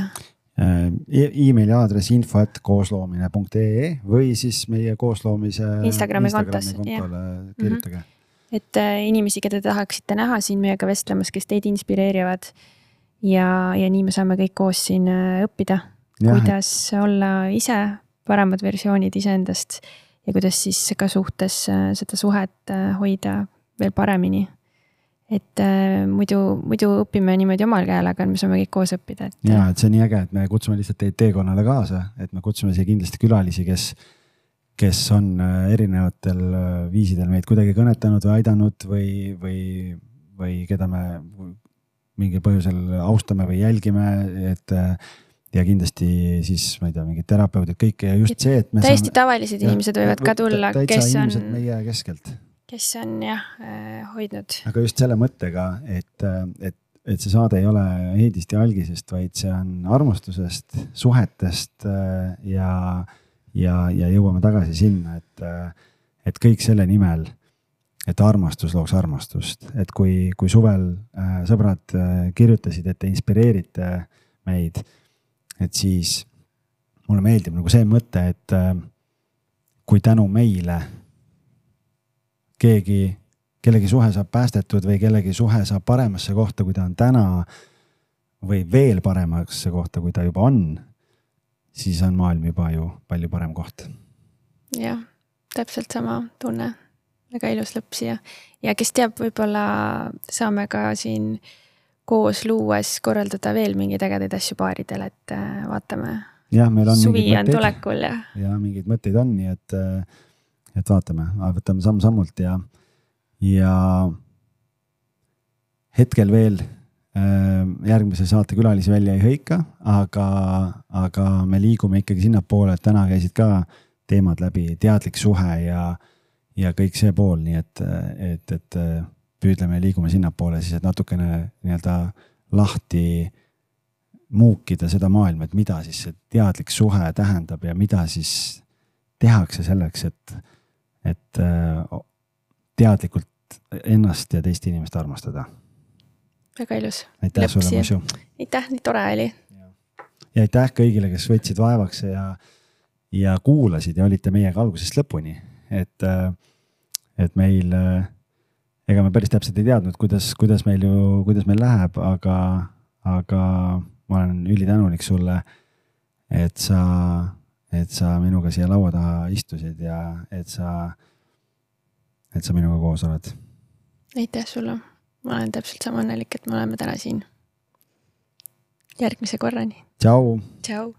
e? emaili aadress info at koosloomine.ee või siis meie koosloomise
Instagrami, Instagrami
kontole kirjutage mm.
-hmm. et äh, inimesi, keda te tahaksite näha siin meiega vestlemas, kes teid inspireerivad. ja, ja nii me saame kõik koos siin äh, õppida, kuidas olla ise paremad versioonid iseendast ja kuidas siis ka suhtes seda suhet hoida veel paremini. Et äh, muidu, muidu õpime niimoodi omal käel, aga me saame kõik koos õppida, et.
ja, et see on nii äge, et me kutsume lihtsalt teid teekonnale kaasa, et me kutsume siia kindlasti külalisi, kes, kes on erinevatel viisidel meid kuidagi kõnetanud või aidanud või, või, või keda me mingil põhjusel austame või jälgime, et ja kindlasti siis ma ei tea, mingid terapeudid, kõik ja just see, et.
täiesti saame, tavalised inimesed võivad ka tulla, kes on.
meie keskelt.
Kes on jah hoidnud.
aga just selle mõttega, et, et, et see saade ei ole Heidist ja Algisest, vaid see on armastusest, suhetest ja, ja, ja jõuame tagasi sinna, et, et kõik selle nimel et armastus looks armastust, et kui, kui suvel äh, sõbrad äh, kirjutasid, et te inspireerite meid et siis mulle meeldib nagu see mõte, et äh, kui tänu meile keegi, kellegi suhe saab päästetud või kellegi suhe saab paremasse kohta, kui ta on täna või veel paremasse kohta, kui ta juba on, siis on maailm juba ju palju parem koht.
jah, täpselt sama tunne, väga ilus lõpp siia ja kes teab, võib-olla saame ka siin koos luues korraldada veel mingeid ägedaid asju paaridel, et äh, vaatame.
jah, meil on.
suvi on tulekul ja.
ja mingeid mõtteid on, nii et, et vaatame, võtame samm-sammult ja, ja hetkel veel äh, järgmise saate külalisi välja ei hõika, aga, aga me liigume ikkagi sinnapoole, et täna käisid ka teemad läbi, teadlik suhe ja, ja kõik see pool, nii et, et, et püüdleme ja liigume sinnapoole siis, et natukene nii-öelda lahti muukida seda maailma, et mida siis see teadlik suhe tähendab ja mida siis tehakse selleks, et, et teadlikult ennast ja teist inimest armastada
väga ilus.
aitäh sulle, Mašu.
aitäh, nii tore oli.
ja aitäh kõigile, kes võtsid vaevaks ja, ja kuulasid ja olite meiega algusest lõpuni, et, et meil, ega me päris täpselt ei teadnud, kuidas, kuidas meil ju, kuidas meil läheb, aga, aga ma olen ülitänulik sulle, et sa, et sa minuga siia laua taha istusid ja et sa, et sa minuga koos oled.
aitäh sulle ma olen täpselt sama õnnelik, et me oleme täna siin. järgmise korrani.
tšau.
tšau.